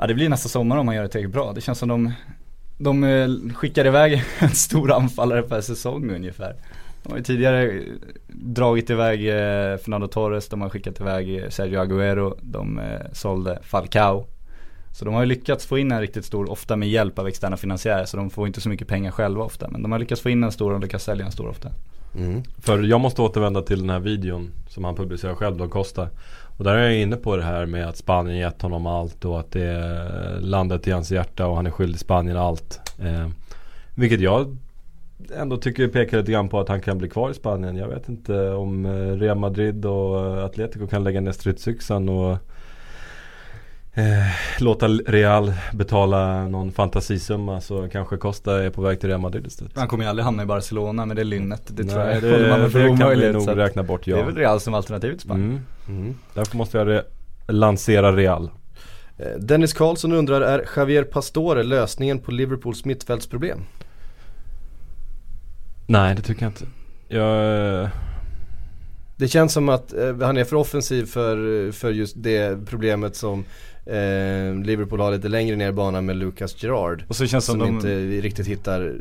Ja det blir nästa sommar om man gör det tillräckligt bra. Det känns som de, de eh, skickar iväg en stor anfallare per säsong ungefär. De har ju tidigare dragit iväg eh, Fernando Torres, de har skickat iväg eh, Sergio Agüero, de sålde Falcao. Så de har ju lyckats få in en riktigt stor, ofta med hjälp av externa finansiärer, så de får inte så mycket pengar själva ofta. Men de har lyckats få in en stor och lyckats sälja en stor ofta. Mm. För jag måste återvända till den här videon som han publicerar själv då, Costa. Och där är jag inne på det här med att Spanien gett honom allt och att det är landet i hans hjärta och han är skyldig Spanien allt. Eh, vilket jag ändå tycker pekar lite grann på att han kan bli kvar i Spanien. Jag vet inte om eh, Real Madrid och Atletico kan lägga ner stridsyxan och eh, låta Real betala någon fantasisumma så kanske Costa är på väg till Real Madrid istället. Han kommer ju aldrig hamna i Barcelona med det lynnet. Det tror Nej, jag det, för det kan vi nog räkna bort ja. Det är väl Real som alternativ till Spanien. Mm. Mm. Därför måste jag re- lansera Real. Eh, Dennis Karlsson undrar, är Javier Pastore lösningen på Liverpools mittfältsproblem? Nej det tycker jag inte. Jag, Det känns som att eh, han är för offensiv för, för just det problemet som eh, Liverpool har lite längre ner i banan med Lucas Gerard. Och så känns Som, som de, inte riktigt hittar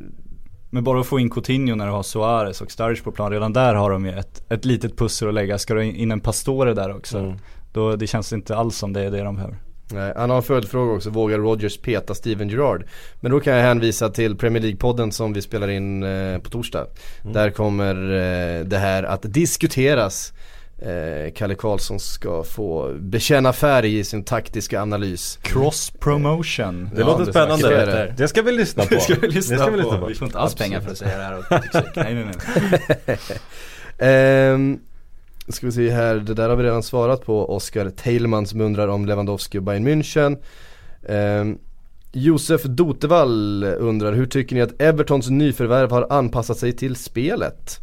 Men bara att få in Coutinho när du har Suarez och Sturridge på plan, redan där har de ju ett, ett litet pussel att lägga. Ska du in en Pastore där också, Mm. då det känns inte alls som det är det de behöver. Nej, han har en följdfråga också, vågar Rodgers peta Steven Gerrard? Men då kan jag hänvisa till Premier League-podden som vi spelar in eh, på torsdag. Mm. Där kommer eh, det här att diskuteras. Eh, Kalle Karlsson ska få bekänna färg i sin taktiska analys. Cross promotion. Det Ja, låter det spännande. vi Det. där. ska vi lyssna på. Det ska vi lyssna, det ska vi på. lyssna på. Vi får inte alls pengar för att säga det här och nej nej nej. Ehm, ska vi se här, det där har vi redan svarat på. Oskar Teilman som undrar om Lewandowski och Bayern München. Ehm, Josef Dotevall undrar, hur tycker ni att Evertons nyförvärv har anpassat sig till spelet?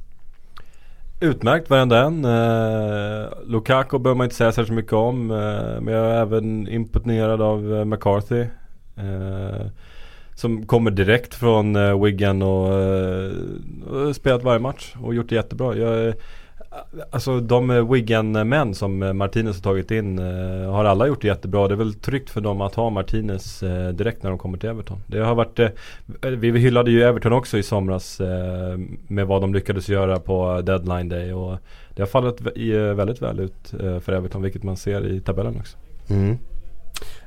Utmärkt varenda en. Eh, Lukaku behöver man inte säga särskilt mycket om. Eh, men jag är även imponerad av eh, McCarthy. Eh, som kommer direkt från eh, Wigan och eh, och spelat varje match och gjort det jättebra. Jag, alltså de eh, Wigan-män som eh, Martinez har tagit in eh, har alla gjort det jättebra. Det är väl tryggt för dem att ha Martinez eh, direkt när de kommer till Everton. Det har varit, vi hyllade ju Everton också i somras med vad de lyckades göra på deadline day och det har fallit väldigt väl ut för Everton vilket man ser i tabellen också. Mm.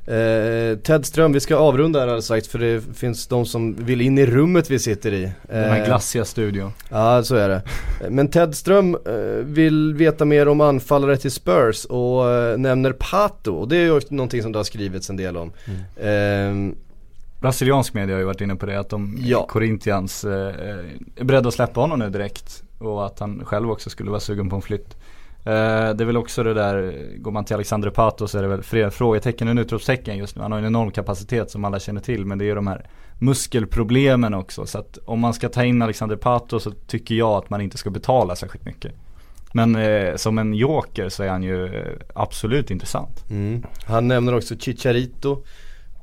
Eh, Ted Ström, vi ska avrunda här alldeles strax för det finns de som vill in i rummet vi sitter i. Den här Eh, glassiga studion. Ja, så är det. Men Ted Ström eh, vill veta mer om anfallare till Spurs och eh, nämner Pato. Och det är ju någonting som det har skrivits en del om. Ehm, Brasiliansk media har ju varit inne på det att de, Ja. Corinthians eh, är beredda att släppa honom nu direkt. Och att han själv också skulle vara sugen på en flytt. Eh, det är väl också det där, går man till Alexander Pato så är det väl flera frågetecken än utropstecken just nu. Han har en enorm kapacitet som alla känner till men det är ju de här muskelproblemen också. Så att om man ska ta in Alexander Pato så tycker jag att man inte ska betala särskilt mycket. Men eh, som en joker så är han ju eh, absolut intressant. Mm. Han nämner också Chicharito.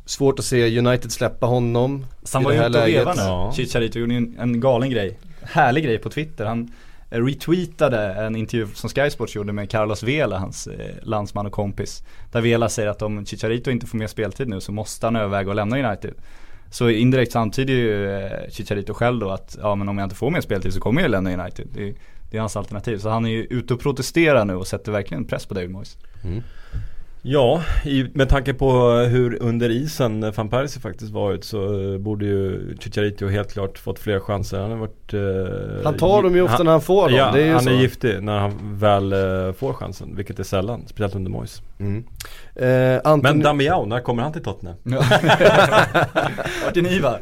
Svårt att se United släppa honom Så han var ju här ute och vevade nu. Ja. Chicharito gjorde en, en galen grej. Härlig grej på Twitter. Han Eh, retweetade en intervju som Sky Sports gjorde med Carlos Vela, hans eh, landsman och kompis. Där Vela säger att om Chicharito inte får mer speltid nu så måste han överväga att lämna United. Så indirekt så antyder ju eh, Chicharito själv då att ja men om jag inte får mer speltid så kommer jag lämna United. Det, det är hans alternativ. Så han är ju ute och protesterar nu och sätter verkligen press på David Moyes. Mm. Ja, i, med tanke på hur under isen van Persie faktiskt varit så eh, borde ju Chicharito helt klart fått fler chanser. Han har varit eh, Han tar dem ju ofta han, när han får dem. Ja, det är ju han så. är giftig när han väl eh, får chansen, vilket är sällan. Speciellt under Moyes. Mm. Eh, Anton... Men Damiao, när kommer han till Tottenham? Vart är ni va?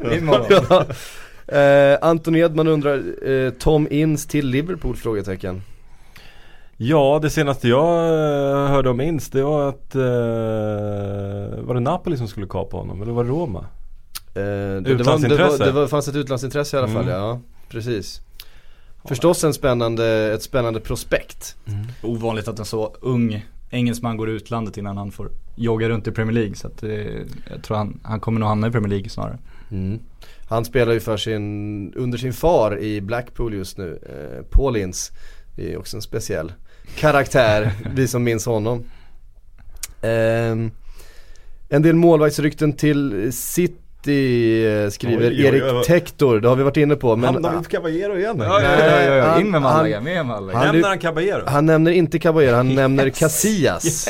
Eh, Anton Edman undrar, eh, Tom Inns till Liverpool? Frågetecken. Ja, det senaste jag eh, hörde om Inns det var att eh, Var det Napoli som skulle kapa honom eller var det Roma? Eh, det, det, var, det, Utlandsintresse. var, det fanns ett utlandsintresse i alla fall Mm. ja, precis. Förstås en spännande, ett spännande prospekt. Ovanligt att en så ung engelsman går utlandet innan han får jogga runt i Premier League. Så att eh, jag tror han, han kommer nog hamna i Premier League snarare. Mm. Han spelar ju för sin, under sin far i Blackpool just nu, eh, Paul Ince. Det är också en speciell karaktär, vi som minns honom. Ehm, en del målvaktsrykten till City eh, skriver Oj, oj, oj, Erik. Tektor, det har vi varit inne på. Men Hamnar vi på Caballero igen? Ja, ja, ja, In med Malaga, med Malaga. han- Nämner han Caballero? han nämner inte Caballero, han nämner Casillas.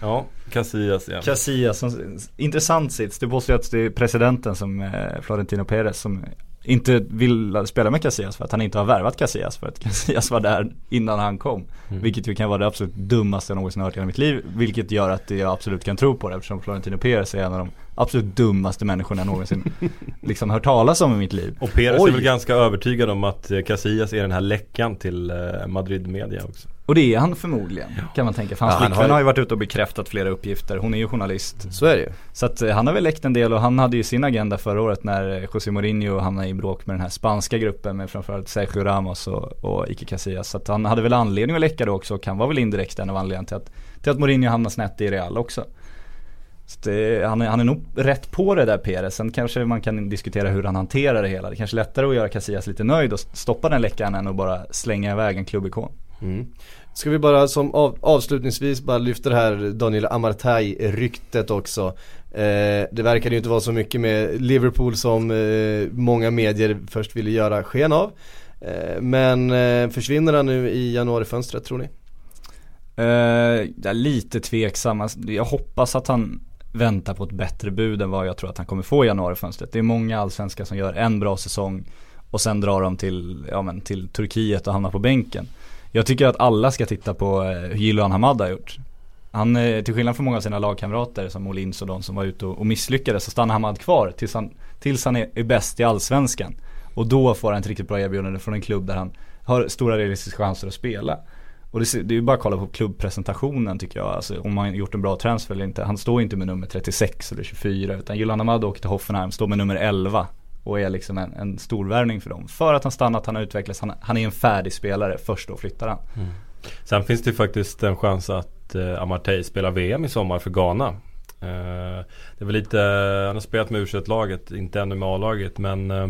Ja, Casillas ja. Casillas, som, intressant sits. Det påstår att det är presidenten som eh, Florentino Perez som inte vill spela med Casillas för att han inte har värvat Casillas för att Casillas var där innan han kom. Mm. Vilket ju kan vara det absolut dummaste jag någonsin hört i hela mitt liv. Vilket gör att jag absolut kan tro på det eftersom Florentino Perez är en av de absolut dummaste människorna jag någonsin liksom hört talas om i mitt liv. Och Perez Oj. är väl ganska övertygad om att Casillas är den här läckan till eh, Madrid Media också. Och det är han förmodligen kan man tänka. För hans Ja, han flickvän har ju- har ju varit ute och bekräftat flera uppgifter. Hon är ju journalist. Så är det ju. Så att eh, han har väl läckt en del och han hade ju sin agenda förra året när eh, José Mourinho hamnade i bråk med den här spanska gruppen med framförallt Sergio Ramos och, och Ike Casillas. Så att han hade väl anledning att läcka då också och kan vara väl indirekt en av anledningarna till att, till att Mourinho hamnar snett i Real också. Så det, han, är, han är nog rätt på det där Perez. Sen kanske man kan diskutera hur han hanterar det hela. Det kanske är lättare att göra Casillas lite nöjd och stoppa den läckan än att bara slänga iväg en klubbikon. Mm. Ska vi bara som av, avslutningsvis bara lyfta det här Daniel Amartey-ryktet också. Eh, det verkade ju inte vara så mycket med Liverpool som eh, många medier först ville göra sken av. Eh, men eh, försvinner han nu i januarifönstret tror ni? Eh, jag är lite tveksam. Jag hoppas att han väntar på ett bättre bud än vad jag tror att han kommer få i januarifönstret. Det är många allsvenskar som gör en bra säsong och sen drar de till, ja, men till Turkiet och hamnar på bänken. Jag tycker att alla ska titta på eh, hur Jiloan Hamad har gjort. Han, eh, till skillnad från många av sina lagkamrater som Molins och de som var ute och, och misslyckades så stannar Hamad kvar tills han, tills han är, är bäst i allsvenskan. Och då får han ett riktigt bra erbjudande från en klubb där han har stora realistiska chanser att spela. Och det, det är ju bara att kolla på klubbpresentationen tycker jag, alltså om han gjort en bra transfer eller inte. Han står ju inte med nummer 36 eller 24 utan Julian Ahmad åker till Hoffenheim, står med nummer 11 och är liksom en, en stor värvning för dem. För att han stannat, han har utvecklats, han, han är en färdig spelare, först då flyttar han. Mm. Sen finns det faktiskt en chans att eh, Amartey spelar VM i sommar för Ghana. Eh, det var lite, han har spelat med u laget inte ännu med A-laget men eh,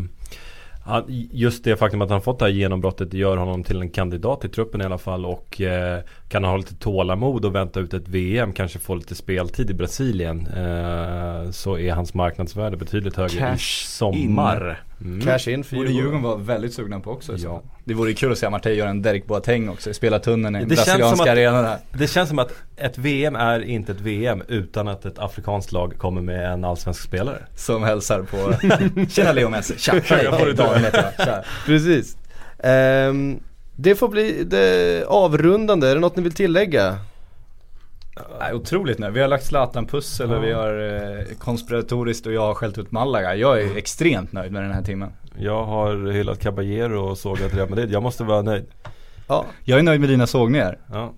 just det faktum att han fått det här genombrottet gör honom till en kandidat i truppen i alla fall och eh, kan ha lite tålamod och vänta ut ett VM, kanske få lite speltid i Brasilien eh, så är hans marknadsvärde betydligt högre i Cash sommar. Mm. Cash in för Djurgården. Djurgården vara väldigt sugna på också. Ja. Det vore kul att se Amartey göra en Derek Boateng också, spela tunneln i den brasilianska arenan. Det känns som att ett VM är inte ett VM utan att ett afrikanskt lag kommer med en allsvensk spelare. Som hälsar på, tjena Leo Messi, tja, hej, hej. Daniel heter jag. Precis. Ehm, det får bli det avrundande, är det något ni vill tillägga? Nej, otroligt nu. Vi har lagt Zlatan-pussel och vi har eh, konspiratoriskt och jag har skällt ut Malaga. Jag är extremt nöjd med den här timmen. Jag har hyllat Caballero och sågat Real Madrid. Jag måste vara nöjd. Ja, Jag är nöjd med dina sågningar. Ja.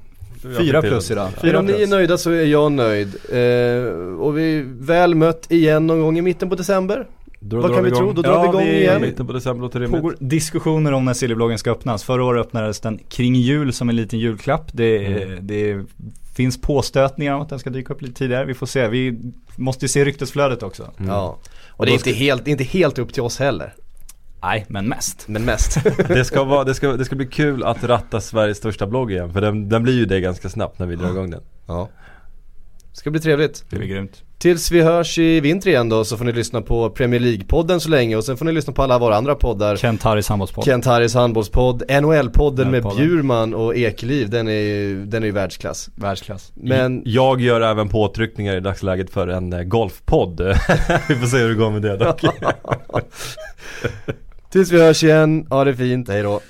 Fyra plus idag. Fyra om ni är nöjda så är jag nöjd. Eh, och vi är väl mött igen någon gång i mitten på december. Då Vad kan vi tro? Då drar vi igång vi- igen. Mitten på december låter Det rimligt. pågår diskussioner om när Sillybloggen ska öppnas. Förra året öppnades den kring jul som en liten julklapp. Det, Mm. det finns påstötningar om att den ska dyka upp lite tidigare. Vi får se. Vi måste ju se ryktesflödet också. Mm. Ja. Och det är inte helt, inte helt upp till oss heller. Nej, men mest. Men mest. Det ska, vara, det, ska, det ska bli kul att ratta Sveriges största blogg igen. För den, den blir ju det ganska snabbt när vi drar igång den. ja. Ska bli trevligt. Det blir grymt. Tills vi hörs i vinter igen då så får ni lyssna på Premier League-podden så länge och sen får ni lyssna på alla våra andra poddar. Kent Harrys handbollspodd. Kent Harrys handbollspodd, NHL-podden med. Bjurman och Ekeliv, den är ju, den är ju världsklass. Världsklass. Men Jag gör även påtryckningar i dagsläget för en eh, golfpodd. vi får se hur det går med det dock. tills vi hörs igen, ha det fint, hej då.